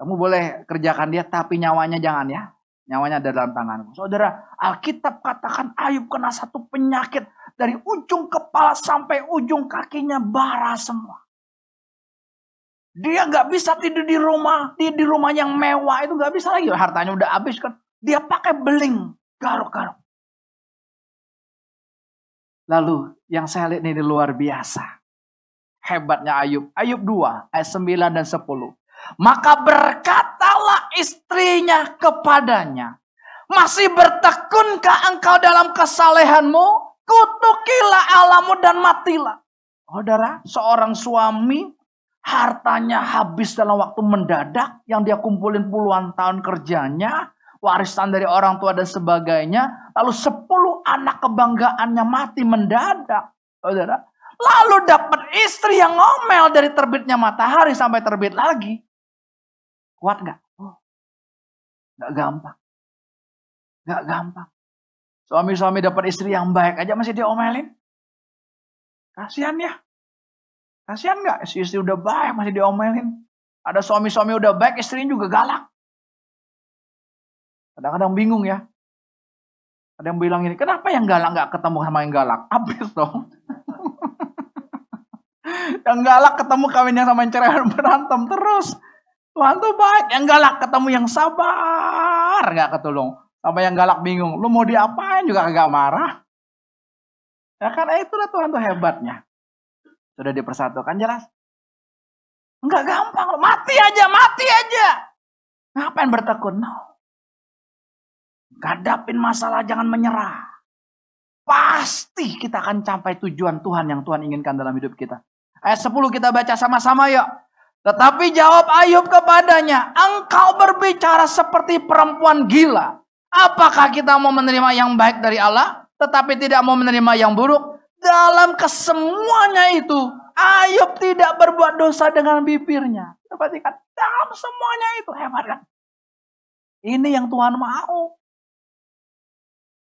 Kamu boleh kerjakan dia, tapi nyawanya jangan ya. Nyawanya ada dalam tanganmu. Saudara, Alkitab katakan Ayub kena satu penyakit dari ujung kepala sampai ujung kakinya bara semua. Dia nggak bisa tidur di rumah, di, di rumah yang mewah itu nggak bisa lagi. Hartanya udah habis kan. Dia pakai beling, garuk-garuk. Lalu yang saya lihat ini luar biasa. Hebatnya Ayub. Ayub 2 ayat 9 dan 10. Maka berkatalah istrinya kepadanya. Masih bertekunkah engkau dalam kesalehanmu? Kutukilah alamu dan matilah. Saudara, seorang suami hartanya habis dalam waktu mendadak yang dia kumpulin puluhan tahun kerjanya warisan dari orang tua dan sebagainya. Lalu sepuluh anak kebanggaannya mati mendadak. Saudara. Lalu dapat istri yang ngomel dari terbitnya matahari sampai terbit lagi. Kuat nggak? Oh, gampang. Nggak gampang. Suami-suami dapat istri yang baik aja masih diomelin. Kasihan ya. Kasihan nggak? Si istri udah baik masih diomelin. Ada suami-suami udah baik, istrinya juga galak. Kadang-kadang bingung ya. Ada yang bilang ini, kenapa yang galak nggak ketemu sama yang galak? Habis dong. yang galak ketemu kawinnya sama yang cerai berantem terus. Tuhan tuh baik. Yang galak ketemu yang sabar nggak ketulung. Sampai yang galak bingung. Lu mau diapain juga kagak marah. Ya kan eh, itulah Tuhan tuh hebatnya. Sudah dipersatukan jelas. Enggak gampang. Mati aja, mati aja. Ngapain bertekun? No. Hadapin masalah, jangan menyerah. Pasti kita akan capai tujuan Tuhan yang Tuhan inginkan dalam hidup kita. Ayat 10 kita baca sama-sama yuk. Tetapi jawab Ayub kepadanya, engkau berbicara seperti perempuan gila. Apakah kita mau menerima yang baik dari Allah, tetapi tidak mau menerima yang buruk? Dalam kesemuanya itu, Ayub tidak berbuat dosa dengan bibirnya. Perhatikan, dalam semuanya itu hebat kan? Ini yang Tuhan mau.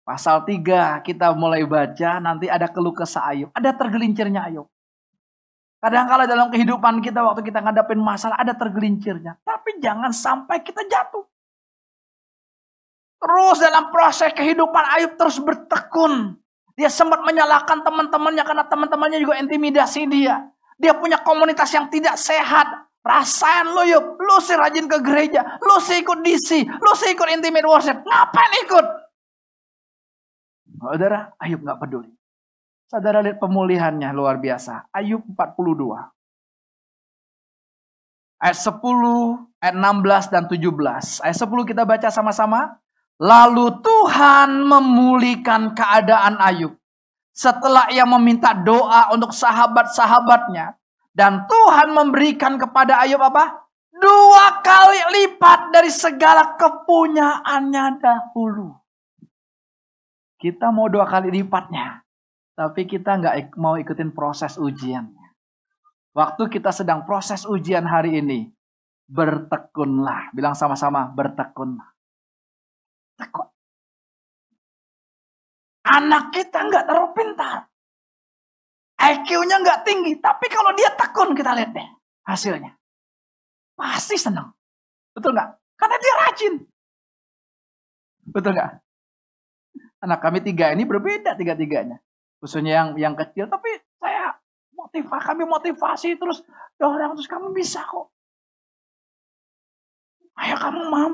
Pasal 3 kita mulai baca, nanti ada keluh kesah Ayub. Ada tergelincirnya Ayub. Kadang-kala dalam kehidupan kita waktu kita ngadapin masalah ada tergelincirnya. Tapi jangan sampai kita jatuh. Terus dalam proses kehidupan Ayub terus bertekun. Dia sempat menyalahkan teman-temannya karena teman-temannya juga intimidasi dia. Dia punya komunitas yang tidak sehat. Rasain lo yuk, lo sih rajin ke gereja, lo sih ikut DC, lo sih ikut intimate worship. Ngapain ikut? Saudara, Ayub nggak peduli. Saudara lihat pemulihannya luar biasa. Ayub 42. Ayat 10, ayat 16 dan 17. Ayat 10 kita baca sama-sama. Lalu Tuhan memulihkan keadaan Ayub. Setelah ia meminta doa untuk sahabat-sahabatnya. Dan Tuhan memberikan kepada Ayub apa? Dua kali lipat dari segala kepunyaannya dahulu. Kita mau dua kali lipatnya. Tapi kita nggak mau ikutin proses ujian. Waktu kita sedang proses ujian hari ini, bertekunlah. Bilang sama-sama, bertekunlah. Tekun. Anak kita nggak terlalu pintar. IQ-nya nggak tinggi. Tapi kalau dia tekun, kita lihat deh hasilnya. Pasti senang. Betul nggak? Karena dia rajin. Betul nggak? Anak kami tiga ini berbeda tiga-tiganya khususnya yang yang kecil tapi saya motivasi kami motivasi terus dorong terus kamu bisa kok ayo kamu mam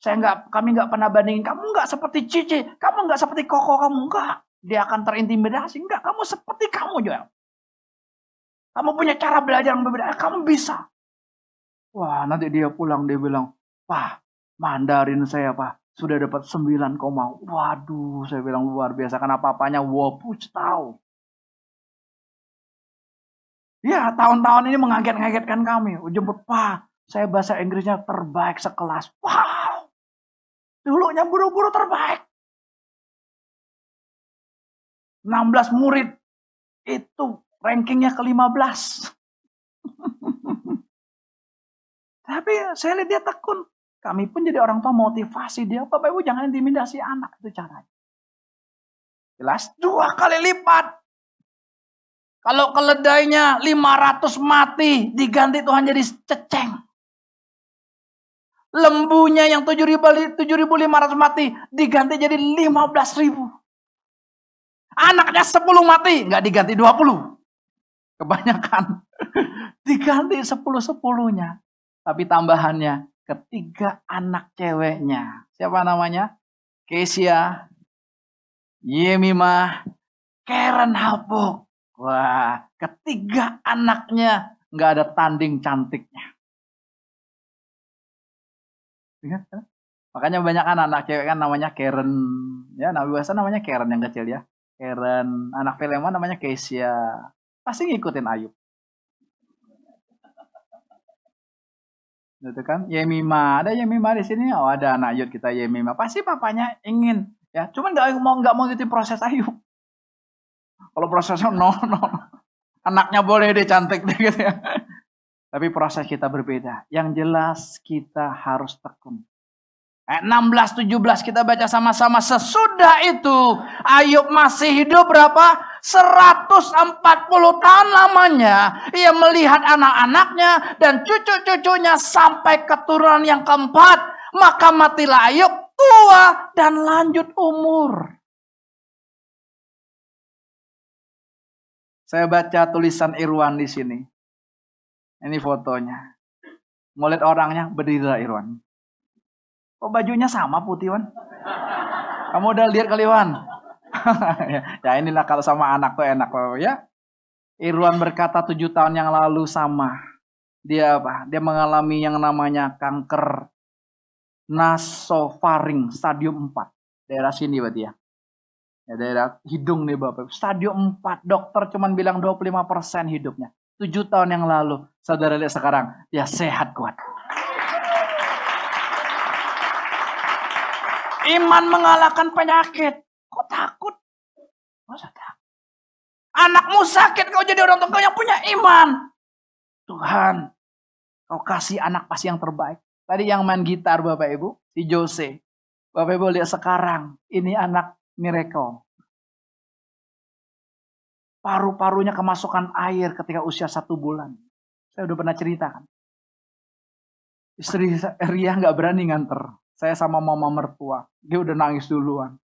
saya nggak kami nggak pernah bandingin. Kamu nggak seperti Cici. Kamu nggak seperti Koko kamu. Nggak. Dia akan terintimidasi. Nggak. Kamu seperti kamu juga kamu punya cara belajar yang berbeda. Kamu bisa. Wah nanti dia pulang dia bilang wah Mandarin saya pak. Sudah dapat 9, waduh saya bilang luar biasa. Karena papanya wopuch tahu. Ya tahun-tahun ini mengaget-ngagetkan kami. Jemput pak, saya bahasa Inggrisnya terbaik sekelas. Wow, dulunya buru-buru terbaik. 16 murid itu rankingnya ke-15. Tapi saya lihat dia tekun. Kami pun jadi orang tua motivasi dia. Bapak Ibu jangan intimidasi anak. Itu caranya. Jelas dua kali lipat. Kalau keledainya 500 mati, diganti Tuhan jadi ceceng. Lembunya yang 7.500 mati, diganti jadi 15.000. Anaknya 10 mati, nggak diganti 20. Kebanyakan. diganti 10-10-nya. Tapi tambahannya, ketiga anak ceweknya. Siapa namanya? Kesia, Yemimah, Karen Hapuk. Wah, ketiga anaknya nggak ada tanding cantiknya. Ingat kan? Makanya banyak kan anak cewek kan namanya Karen. Ya, Nabi bahasa namanya Karen yang kecil ya. Karen. Anak Filemon namanya Kesia. Pasti ngikutin Ayub. gitu kan Yemima ada Yemima di sini oh ada anak Yud kita Yemima pasti papanya ingin ya cuman nggak mau nggak mau gitu proses Ayub kalau prosesnya no no anaknya boleh deh cantik deh gitu ya tapi proses kita berbeda yang jelas kita harus tekun Ayat 16 17 kita baca sama-sama sesudah itu Ayub masih hidup berapa? 140 tahun lamanya ia melihat anak-anaknya dan cucu-cucunya sampai keturunan yang keempat maka matilah Ayub tua dan lanjut umur. Saya baca tulisan Irwan di sini. Ini fotonya. Mau lihat orangnya berdiri Irwan. Oh bajunya sama putih Wan? Kamu udah lihat kali Wan? ya inilah kalau sama anak tuh enak ya. Irwan berkata tujuh tahun yang lalu sama. Dia apa? Dia mengalami yang namanya kanker nasofaring stadium 4. Daerah sini berarti ya. Ya daerah hidung nih Bapak. Stadium 4. Dokter cuman bilang 25% hidupnya. Tujuh tahun yang lalu. Saudara lihat sekarang. Dia sehat kuat. Iman mengalahkan penyakit. Kok takut? Masa takut? Anakmu sakit, kau jadi orang tua yang punya iman. Tuhan, kau kasih anak pasti yang terbaik. Tadi yang main gitar Bapak Ibu, si Jose. Bapak Ibu lihat sekarang, ini anak miracle. Paru-parunya kemasukan air ketika usia satu bulan. Saya udah pernah ceritakan. Istri Ria nggak berani nganter. Saya sama mama mertua. Dia udah nangis duluan.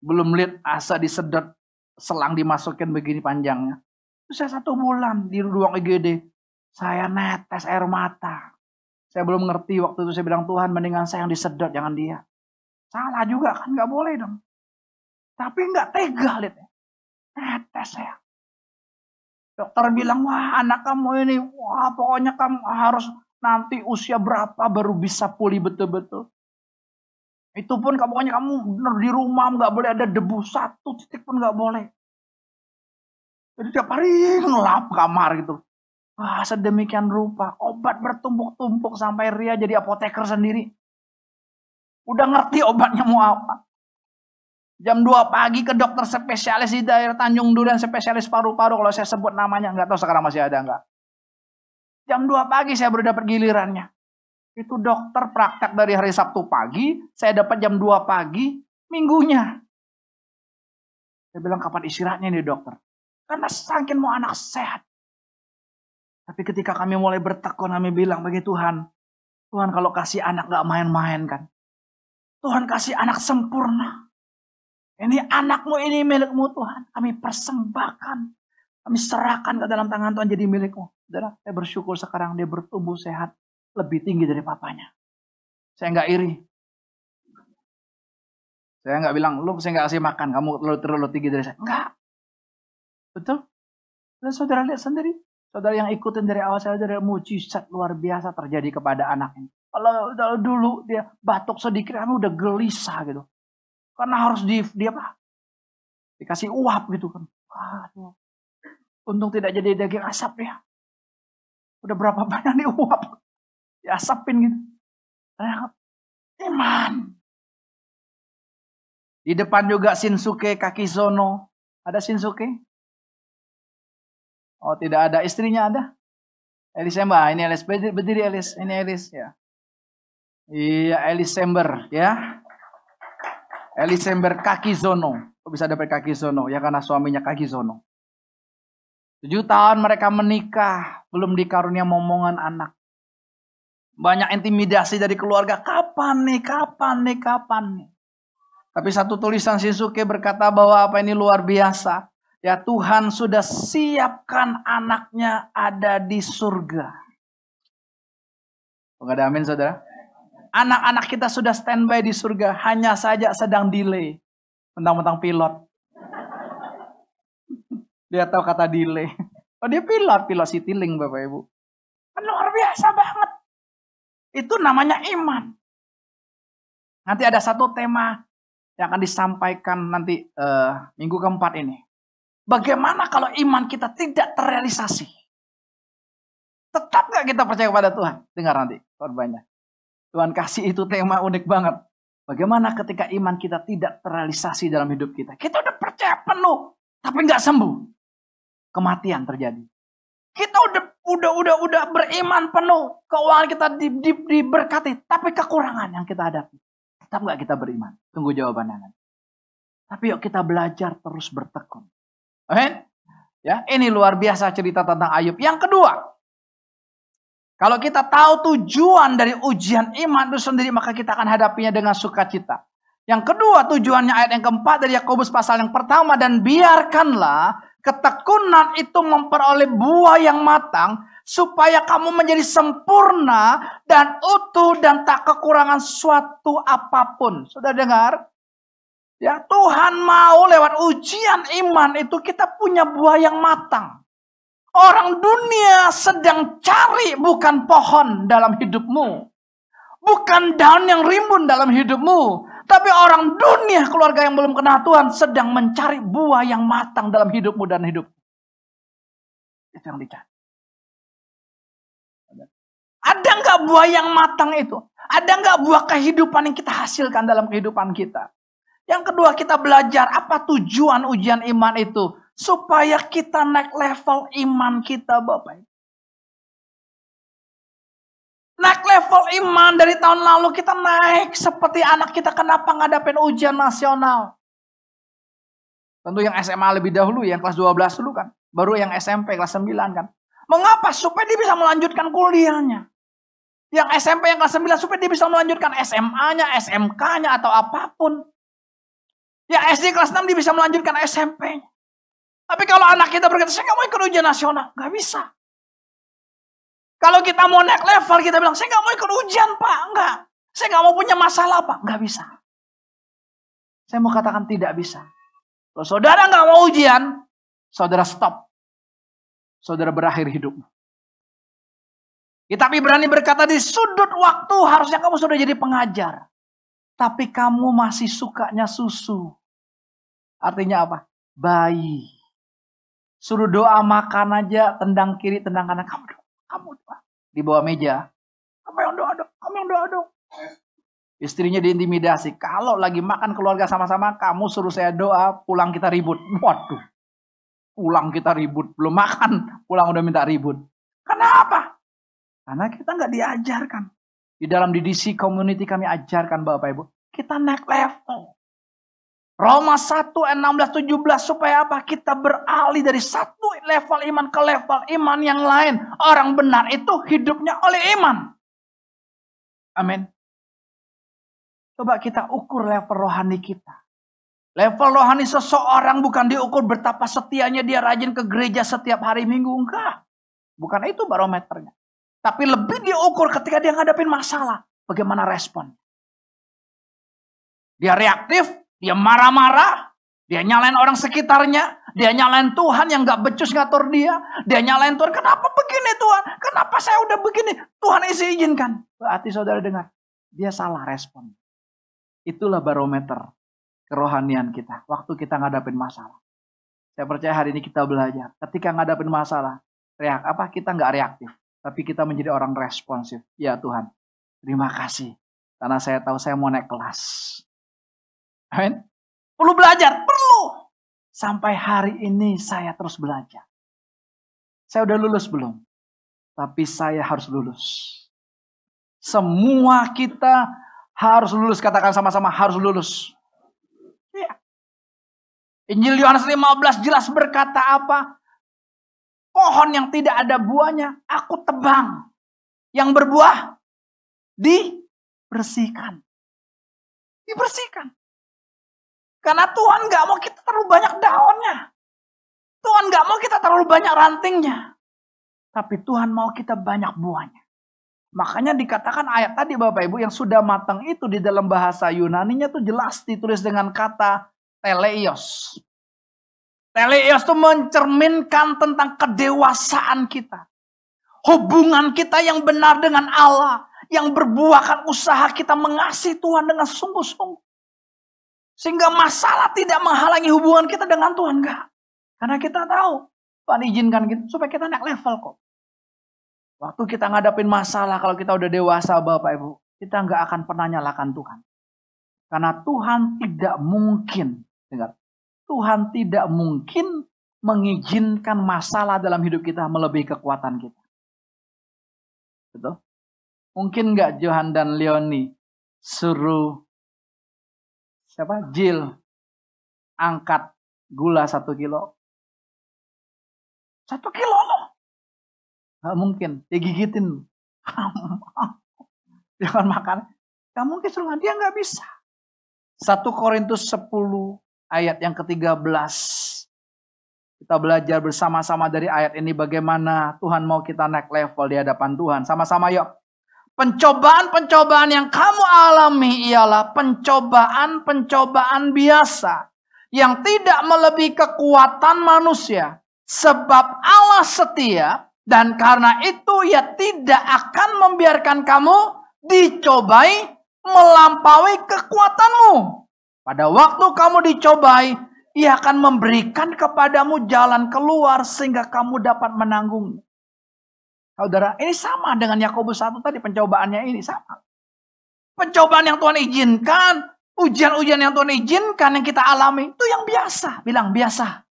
Belum lihat asa disedot, selang dimasukin begini panjangnya. Usia satu bulan di ruang IGD. Saya netes air mata. Saya belum ngerti waktu itu saya bilang Tuhan mendingan saya yang disedot jangan dia. Salah juga kan nggak boleh dong. Tapi nggak tega lihat. Netes saya. Dokter bilang wah anak kamu ini wah pokoknya kamu harus nanti usia berapa baru bisa pulih betul-betul. Itu pun pokoknya kamu benar di rumah nggak boleh ada debu satu titik pun nggak boleh. Jadi tiap hari ngelap kamar gitu. Wah, sedemikian rupa. Obat bertumpuk-tumpuk sampai Ria jadi apoteker sendiri. Udah ngerti obatnya mau apa. Jam 2 pagi ke dokter spesialis di daerah Tanjung Duren, spesialis paru-paru. Kalau saya sebut namanya, nggak tahu sekarang masih ada nggak. Jam 2 pagi saya baru dapat gilirannya. Itu dokter praktek dari hari Sabtu pagi, saya dapat jam 2 pagi, minggunya. Saya bilang kapan istirahatnya nih dokter. Karena saking mau anak sehat. Tapi ketika kami mulai bertekun, kami bilang bagi Tuhan, Tuhan kalau kasih anak gak main-main kan. Tuhan kasih anak sempurna. Ini anakmu ini milikmu Tuhan. Kami persembahkan. Kami serahkan ke dalam tangan Tuhan jadi milikmu. Saudara, saya bersyukur sekarang dia bertumbuh sehat. Lebih tinggi dari papanya. Saya nggak iri. Saya nggak bilang, lu saya nggak kasih makan, kamu terlalu, terlalu tinggi dari saya. Enggak. Betul? Dan saudara lihat sendiri, Saudara yang ikutin dari awal saya dari mujizat luar biasa terjadi kepada anak ini. Kalau dulu dia batuk sedikit kan udah gelisah gitu. Karena harus di dia apa? Dikasih uap gitu kan. Waduh. Untung tidak jadi daging asap ya. Udah berapa banyak nih uap. Diasapin gitu. Iman. Di depan juga Shinsuke Kakizono. Ada Shinsuke? Oh tidak ada istrinya ada? Elis Mbak, ini Elis berdiri Elis, ini Elis ya. Iya Elis Sember ya. Elis Sember kaki zono. Kok bisa dapat kaki zono? Ya karena suaminya kaki zono. Tujuh tahun mereka menikah, belum dikarunia momongan anak. Banyak intimidasi dari keluarga. Kapan nih, kapan nih, kapan nih. Tapi satu tulisan Shinsuke berkata bahwa apa ini luar biasa. Ya Tuhan sudah siapkan anaknya ada di surga. Enggak ada amin saudara? Anak-anak kita sudah standby di surga. Hanya saja sedang delay. Mentang-mentang pilot. Dia tahu kata delay. Oh dia pilot, pilot Citylink Bapak Ibu. Kan luar biasa banget. Itu namanya iman. Nanti ada satu tema yang akan disampaikan nanti uh, minggu keempat ini. Bagaimana kalau iman kita tidak terrealisasi? Tetap gak kita percaya kepada Tuhan? Dengar nanti korbannya. Tuhan kasih itu tema unik banget. Bagaimana ketika iman kita tidak terrealisasi dalam hidup kita? Kita udah percaya penuh, tapi nggak sembuh. Kematian terjadi. Kita udah udah udah udah beriman penuh, keuangan kita di, di, diberkati, tapi kekurangan yang kita hadapi. Tetap nggak kita beriman? Tunggu jawabannya nanti. Tapi yuk kita belajar terus bertekun. Amin. Ya, ini luar biasa cerita tentang Ayub. Yang kedua, kalau kita tahu tujuan dari ujian iman itu sendiri, maka kita akan hadapinya dengan sukacita. Yang kedua, tujuannya ayat yang keempat dari Yakobus pasal yang pertama dan biarkanlah ketekunan itu memperoleh buah yang matang supaya kamu menjadi sempurna dan utuh dan tak kekurangan suatu apa pun. Sudah dengar? Ya, Tuhan mau lewat ujian iman itu kita punya buah yang matang. Orang dunia sedang cari bukan pohon dalam hidupmu. Bukan daun yang rimbun dalam hidupmu. Tapi orang dunia, keluarga yang belum kenal Tuhan, sedang mencari buah yang matang dalam hidupmu dan hidup. Itu yang dicari. Ada nggak buah yang matang itu? Ada nggak buah kehidupan yang kita hasilkan dalam kehidupan kita? Yang kedua kita belajar apa tujuan ujian iman itu. Supaya kita naik level iman kita Bapak. Naik level iman dari tahun lalu kita naik seperti anak kita kenapa ngadapin ujian nasional. Tentu yang SMA lebih dahulu, yang kelas 12 dulu kan. Baru yang SMP kelas 9 kan. Mengapa? Supaya dia bisa melanjutkan kuliahnya. Yang SMP yang kelas 9 supaya dia bisa melanjutkan SMA-nya, SMK-nya atau apa pun. Yang SD kelas 6 dia bisa melanjutkan SMP. Tapi kalau anak kita berkata, saya nggak mau ikut ujian nasional. Nggak bisa. Kalau kita mau naik level, kita bilang, saya nggak mau ikut ujian, Pak. Enggak. Saya nggak mau punya masalah, Pak. Nggak bisa. Saya mau katakan tidak bisa. Kalau saudara nggak mau ujian, saudara stop. Saudara berakhir hidup. Tapi berani berkata di sudut waktu harusnya kamu sudah jadi pengajar. Tapi kamu masih sukanya susu. Artinya apa? Bayi. Suruh doa makan aja, tendang kiri, tendang kanan. Kamu doa, kamu doa. Di bawah meja. Kamu yang doa dong, kamu yang doa dong. Istrinya diintimidasi. Kalau lagi makan keluarga sama-sama, kamu suruh saya doa, pulang kita ribut. Waduh. Pulang kita ribut. Belum makan, pulang udah minta ribut. Kenapa? Karena kita nggak diajarkan. Di dalam DDC community kami ajarkan Bapak Ibu. Kita naik level. Roma 1, 16, 17 supaya apa? Kita beralih dari satu level iman ke level iman yang lain. Orang benar itu hidupnya oleh iman. Amin. Coba kita ukur level rohani kita. Level rohani seseorang bukan diukur betapa setianya dia rajin ke gereja setiap hari minggu. Enggak. Bukan itu barometernya. Tapi lebih diukur ketika dia ngadapin masalah. Bagaimana respon. Dia reaktif, dia marah-marah, dia nyalain orang sekitarnya, dia nyalain Tuhan yang gak becus ngatur dia, dia nyalain Tuhan, kenapa begini Tuhan? Kenapa saya udah begini? Tuhan isi izinkan. Berarti saudara dengar, dia salah respon. Itulah barometer kerohanian kita. Waktu kita ngadapin masalah. Saya percaya hari ini kita belajar. Ketika ngadapin masalah, reak apa kita nggak reaktif, tapi kita menjadi orang responsif. Ya Tuhan, terima kasih karena saya tahu saya mau naik kelas. Amin. Perlu belajar, perlu. Sampai hari ini saya terus belajar. Saya udah lulus belum? Tapi saya harus lulus. Semua kita harus lulus, katakan sama-sama harus lulus. Ya. Injil Yohanes 15 jelas berkata apa? Pohon yang tidak ada buahnya, aku tebang. Yang berbuah, dibersihkan. Dibersihkan. Karena Tuhan gak mau kita terlalu banyak daunnya. Tuhan gak mau kita terlalu banyak rantingnya. Tapi Tuhan mau kita banyak buahnya. Makanya dikatakan ayat tadi Bapak Ibu yang sudah matang itu di dalam bahasa Yunaninya tuh jelas ditulis dengan kata teleios. Teleios itu mencerminkan tentang kedewasaan kita. Hubungan kita yang benar dengan Allah. Yang berbuahkan usaha kita mengasihi Tuhan dengan sungguh-sungguh. Sehingga masalah tidak menghalangi hubungan kita dengan Tuhan. Enggak. Karena kita tahu. Tuhan izinkan kita supaya kita naik level kok. Waktu kita ngadapin masalah, kalau kita udah dewasa Bapak Ibu, kita nggak akan pernah nyalakan Tuhan. Karena Tuhan tidak mungkin, dengar, Tuhan tidak mungkin mengizinkan masalah dalam hidup kita melebihi kekuatan kita. Betul? Mungkin nggak Johan dan Leoni suruh siapa? Jill angkat gula satu kilo. Satu kilo loh. Gak mungkin. Dia gigitin. Jangan makan. Gak mungkin suruh dia nggak bisa. 1 Korintus 10 ayat yang ke-13. Kita belajar bersama-sama dari ayat ini bagaimana Tuhan mau kita naik level di hadapan Tuhan. Sama-sama yuk. Pencobaan-pencobaan yang kamu alami ialah pencobaan-pencobaan biasa. Yang tidak melebihi kekuatan manusia. Sebab Allah setia dan karena itu ia tidak akan membiarkan kamu dicobai melampaui kekuatanmu. Pada waktu kamu dicobai, ia akan memberikan kepadamu jalan keluar sehingga kamu dapat menanggung. Saudara, ini sama dengan Yakobus 1 tadi pencobaannya ini sama. Pencobaan yang Tuhan izinkan, ujian-ujian yang Tuhan izinkan yang kita alami itu yang biasa, bilang biasa.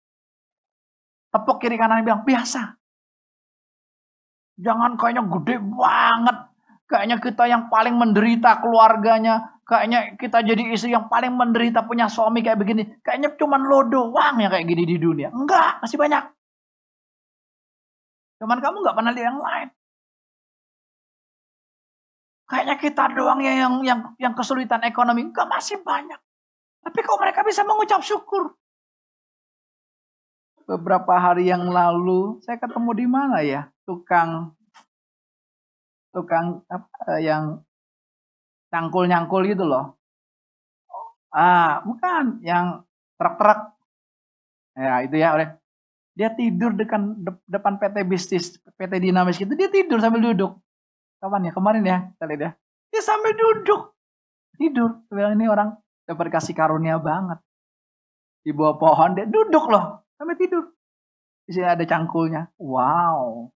tepuk kiri kanan bilang biasa. Jangan kayaknya gede banget. Kayaknya kita yang paling menderita keluarganya. Kayaknya kita jadi istri yang paling menderita punya suami kayak begini. Kayaknya cuma lo doang yang kayak gini di dunia. Enggak, masih banyak. Cuman kamu nggak pernah lihat yang lain. Kayaknya kita doang yang yang yang, kesulitan ekonomi. Enggak, masih banyak. Tapi kok mereka bisa mengucap syukur? Beberapa hari yang lalu saya ketemu di mana ya? Tukang tukang apa, yang nyangkul-nyangkul gitu loh. Ah, bukan yang truk-truk. Ya, itu ya, oleh dia tidur depan depan PT bisnis, PT dinamis gitu, dia tidur sambil duduk. Kapan ya? Kemarin ya, kita lihat ya. Dia sambil duduk. Tidur. Bilang ini orang dapat kasih karunia banget. Di bawah pohon dia duduk loh, sampai tidur. Di sini ada cangkulnya. Wow.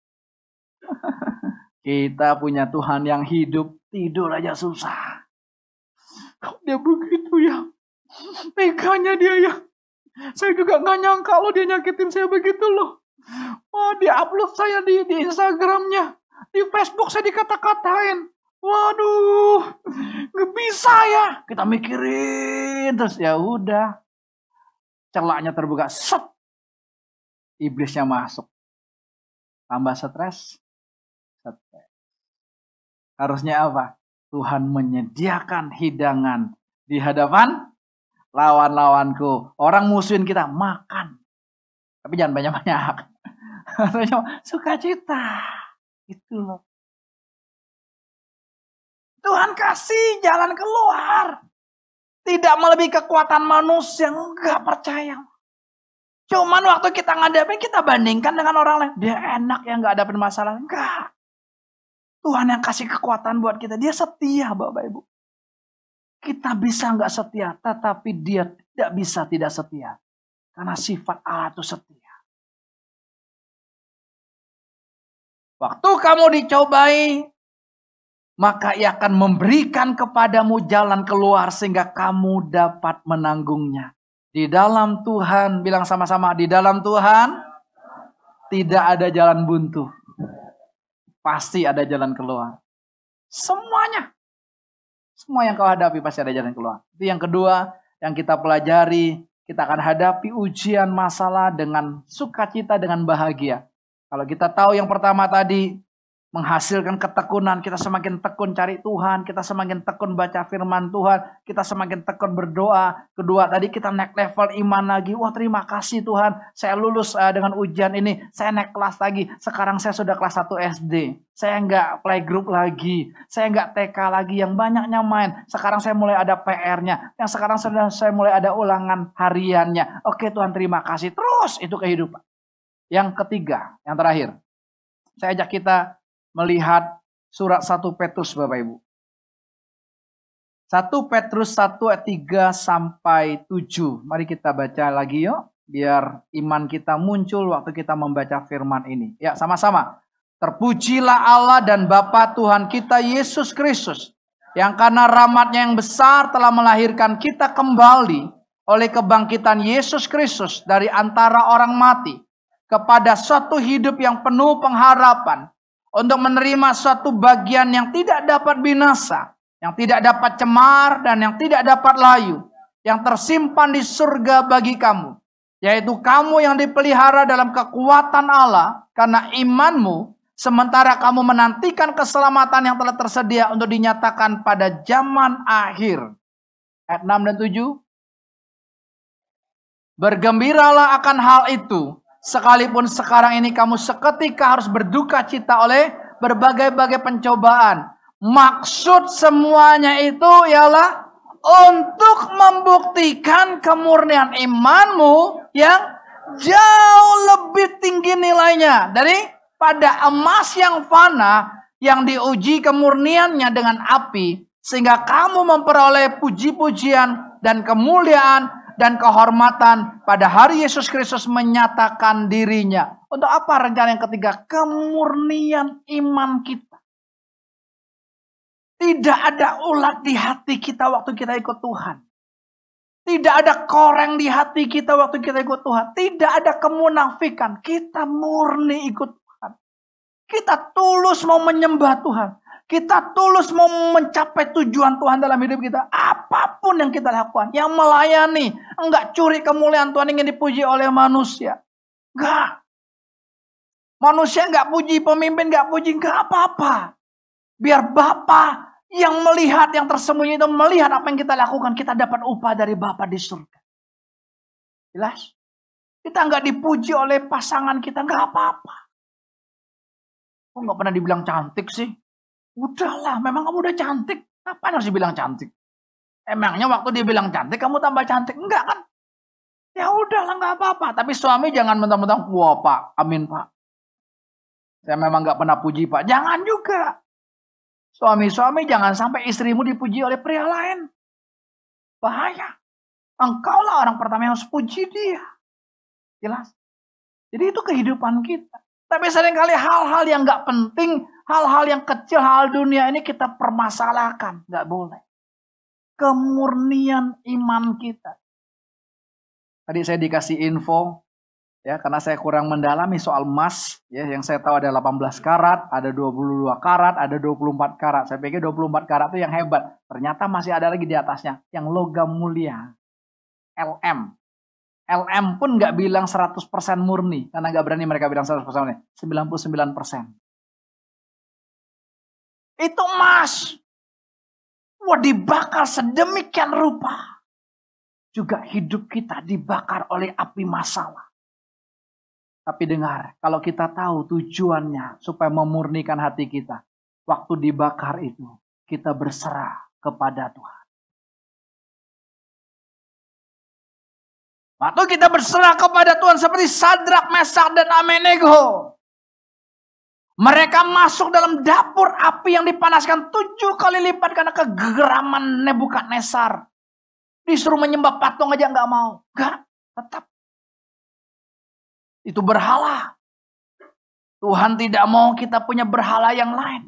Kita punya Tuhan yang hidup, tidur aja susah. Kok dia begitu ya? Teganya dia ya. Saya juga nggak nyangka loh dia nyakitin saya begitu loh. Wah dia upload saya di, di Instagramnya. Di Facebook saya dikata-katain. Waduh, nggak bisa ya. Kita mikirin terus ya udah. Celaknya terbuka, set. Iblisnya masuk. Tambah stres, Harusnya apa? Tuhan menyediakan hidangan di hadapan lawan-lawanku. Orang musuhin kita, makan. Tapi jangan banyak-banyak. Sukacita. Itu loh. Tuhan kasih jalan keluar. Tidak melebihi kekuatan manusia. Enggak percaya. Cuman waktu kita ngadepin, kita bandingkan dengan orang lain. Dia enak ya nggak ada masalah. Enggak. Tuhan yang kasih kekuatan buat kita. Dia setia Bapak Ibu. Kita bisa nggak setia, tetapi dia tidak bisa tidak setia. Karena sifat Allah itu setia. Waktu kamu dicobai, maka ia akan memberikan kepadamu jalan keluar sehingga kamu dapat menanggungnya. Di dalam Tuhan, bilang sama-sama, di dalam Tuhan tidak ada jalan buntu. Pasti ada jalan keluar. Semuanya. Semua yang kau hadapi pasti ada jalan keluar. Itu yang kedua yang kita pelajari. Kita akan hadapi ujian masalah dengan sukacita, dengan bahagia. Kalau kita tahu yang pertama tadi, menghasilkan ketekunan. Kita semakin tekun cari Tuhan, kita semakin tekun baca firman Tuhan, kita semakin tekun berdoa. Kedua, tadi kita naik level iman lagi. Wah, terima kasih Tuhan, saya lulus uh, dengan ujian ini. Saya naik kelas lagi. Sekarang saya sudah kelas 1 SD. Saya nggak playgroup lagi. Saya nggak TK lagi yang banyaknya main. Sekarang saya mulai ada PR-nya. Yang sekarang sudah saya mulai ada ulangan hariannya. Oke Tuhan, terima kasih. Terus itu kehidupan. Yang ketiga, yang terakhir. Saya ajak kita melihat surat 1 Petrus Bapak Ibu. 1 Petrus 1 ayat 3 sampai 7. Mari kita baca lagi yuk. Biar iman kita muncul waktu kita membaca firman ini. Ya sama-sama. Terpujilah Allah dan Bapa Tuhan kita Yesus Kristus. Yang karena rahmatnya yang besar telah melahirkan kita kembali oleh kebangkitan Yesus Kristus dari antara orang mati. Kepada suatu hidup yang penuh pengharapan untuk menerima suatu bagian yang tidak dapat binasa, yang tidak dapat cemar dan yang tidak dapat layu, yang tersimpan di surga bagi kamu, yaitu kamu yang dipelihara dalam kekuatan Allah karena imanmu, sementara kamu menantikan keselamatan yang telah tersedia untuk dinyatakan pada zaman akhir. Ayat 6 dan 7. Bergembiralah akan hal itu, Sekalipun sekarang ini kamu seketika harus berduka cita oleh berbagai-bagai pencobaan. Maksud semuanya itu ialah untuk membuktikan kemurnian imanmu yang jauh lebih tinggi nilainya dari pada emas yang fana yang diuji kemurniannya dengan api sehingga kamu memperoleh puji-pujian dan kemuliaan dan kehormatan pada hari Yesus Kristus menyatakan dirinya. Untuk apa rencana yang ketiga? Kemurnian iman kita. Tidak ada ulat di hati kita waktu kita ikut Tuhan. Tidak ada koreng di hati kita waktu kita ikut Tuhan. Tidak ada kemunafikan. Kita murni ikut Tuhan. Kita tulus mau menyembah Tuhan. Kita tulus mau mencapai tujuan Tuhan dalam hidup kita. Apa pun yang kita lakukan. Yang melayani. Enggak curi kemuliaan Tuhan ingin dipuji oleh manusia. Enggak. Manusia enggak puji, pemimpin enggak puji. Enggak apa-apa. Biar Bapak yang melihat yang tersembunyi itu melihat apa yang kita lakukan, kita dapat upah dari Bapa di surga. Jelas? Kita nggak dipuji oleh pasangan kita, nggak apa-apa. Kok nggak pernah dibilang cantik sih? Udahlah, memang kamu udah cantik. Ngapain harus dibilang cantik? Emangnya waktu dia bilang cantik, kamu tambah cantik? Enggak kan? Ya udahlah, nggak apa-apa. Tapi suami jangan mentang-mentang, wah pak, amin pak. Saya memang nggak pernah puji pak. Jangan juga. Suami-suami jangan sampai istrimu dipuji oleh pria lain. Bahaya. Engkaulah orang pertama yang harus puji dia. Jelas. Jadi itu kehidupan kita. Tapi sering kali hal-hal yang gak penting, hal-hal yang kecil, hal dunia ini kita permasalahkan. Gak boleh. Kemurnian iman kita. Tadi saya dikasih info, ya karena saya kurang mendalami soal emas ya yang saya tahu ada 18 karat, ada 22 karat, ada 24 karat. Saya pikir 24 karat itu yang hebat. Ternyata masih ada lagi di atasnya yang logam mulia. LM. LM pun nggak bilang 100% murni karena nggak berani mereka bilang 100% murni. 99%. Itu emas. Wah dibakar sedemikian rupa. Juga hidup kita dibakar oleh api masalah tapi dengar, kalau kita tahu tujuannya supaya memurnikan hati kita, waktu dibakar itu kita berserah kepada Tuhan. Waktu kita berserah kepada Tuhan seperti Sadrak, Mesak, dan Amenego. Mereka masuk dalam dapur api yang dipanaskan tujuh kali lipat karena kegeraman Nebukadnesar. Disuruh menyembah patung aja nggak mau. Gak, tetap itu berhala. Tuhan tidak mau kita punya berhala yang lain.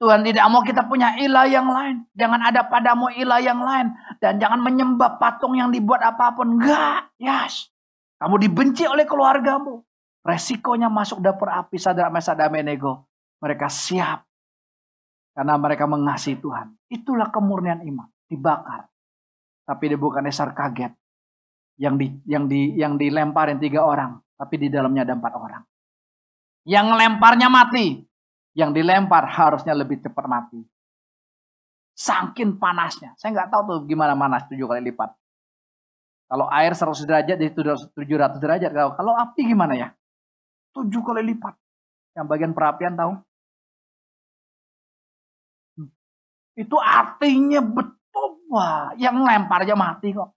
Tuhan tidak mau kita punya ilah yang lain. Jangan ada padamu ilah yang lain. Dan jangan menyembah patung yang dibuat apa pun. Enggak. Yes. Kamu dibenci oleh keluargamu. Resikonya masuk dapur api sadar mesa menego. Mereka siap. Karena mereka mengasihi Tuhan. Itulah kemurnian iman. Dibakar. Tapi dia bukan dasar kaget. Yang di, yang di, yang dilemparin tiga orang tapi di dalamnya ada empat orang. Yang lemparnya mati, yang dilempar harusnya lebih cepat mati. Sangkin panasnya. Saya nggak tahu tuh gimana panas tujuh kali lipat. Kalau air 100 derajat jadi 700 derajat. Kalau api gimana ya? Tujuh kali lipat. Yang bagian perapian tahu? Hmm. Itu artinya betul. Wah, yang lempar aja mati kok.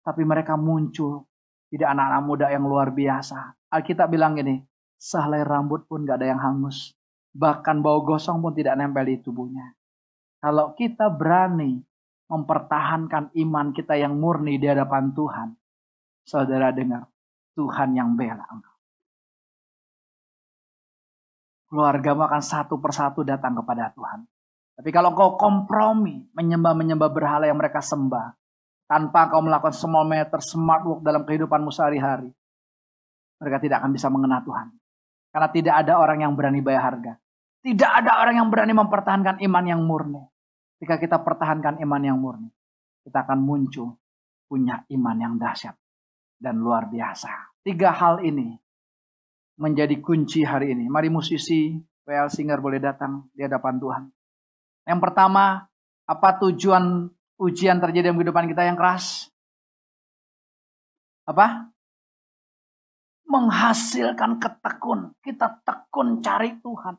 Tapi mereka muncul tidak anak-anak muda yang luar biasa. Alkitab bilang gini, sehelai rambut pun gak ada yang hangus. Bahkan bau gosong pun tidak nempel di tubuhnya. Kalau kita berani mempertahankan iman kita yang murni di hadapan Tuhan, saudara dengar, Tuhan yang bela engkau. Keluarga akan satu persatu datang kepada Tuhan. Tapi kalau kau kompromi, menyembah-menyembah berhala yang mereka sembah, tanpa kau melakukan small meter, smart work dalam kehidupanmu sehari-hari. Mereka tidak akan bisa mengenal Tuhan. Karena tidak ada orang yang berani bayar harga. Tidak ada orang yang berani mempertahankan iman yang murni. Jika kita pertahankan iman yang murni, kita akan muncul punya iman yang dahsyat dan luar biasa. Tiga hal ini menjadi kunci hari ini. Mari musisi WL Singer boleh datang di hadapan Tuhan. Yang pertama, apa tujuan ujian terjadi dalam kehidupan kita yang keras? Apa? Menghasilkan ketekun. Kita tekun cari Tuhan.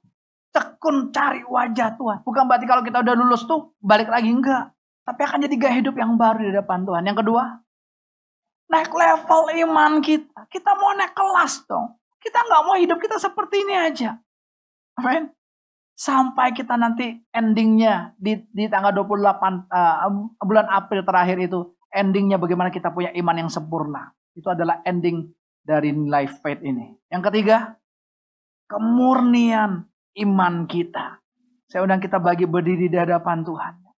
Tekun cari wajah Tuhan. Bukan berarti kalau kita udah lulus tuh balik lagi enggak. Tapi akan jadi gaya hidup yang baru di depan Tuhan. Yang kedua, naik level iman kita. Kita mau naik kelas dong. Kita nggak mau hidup kita seperti ini aja. Amin. Sampai kita nanti endingnya di, di tanggal 28 uh, eh, bulan April terakhir itu. Endingnya bagaimana kita punya iman yang sempurna. Itu adalah ending dari nilai faith ini. Yang ketiga, kemurnian iman kita. Saya undang kita bagi berdiri di hadapan Tuhan.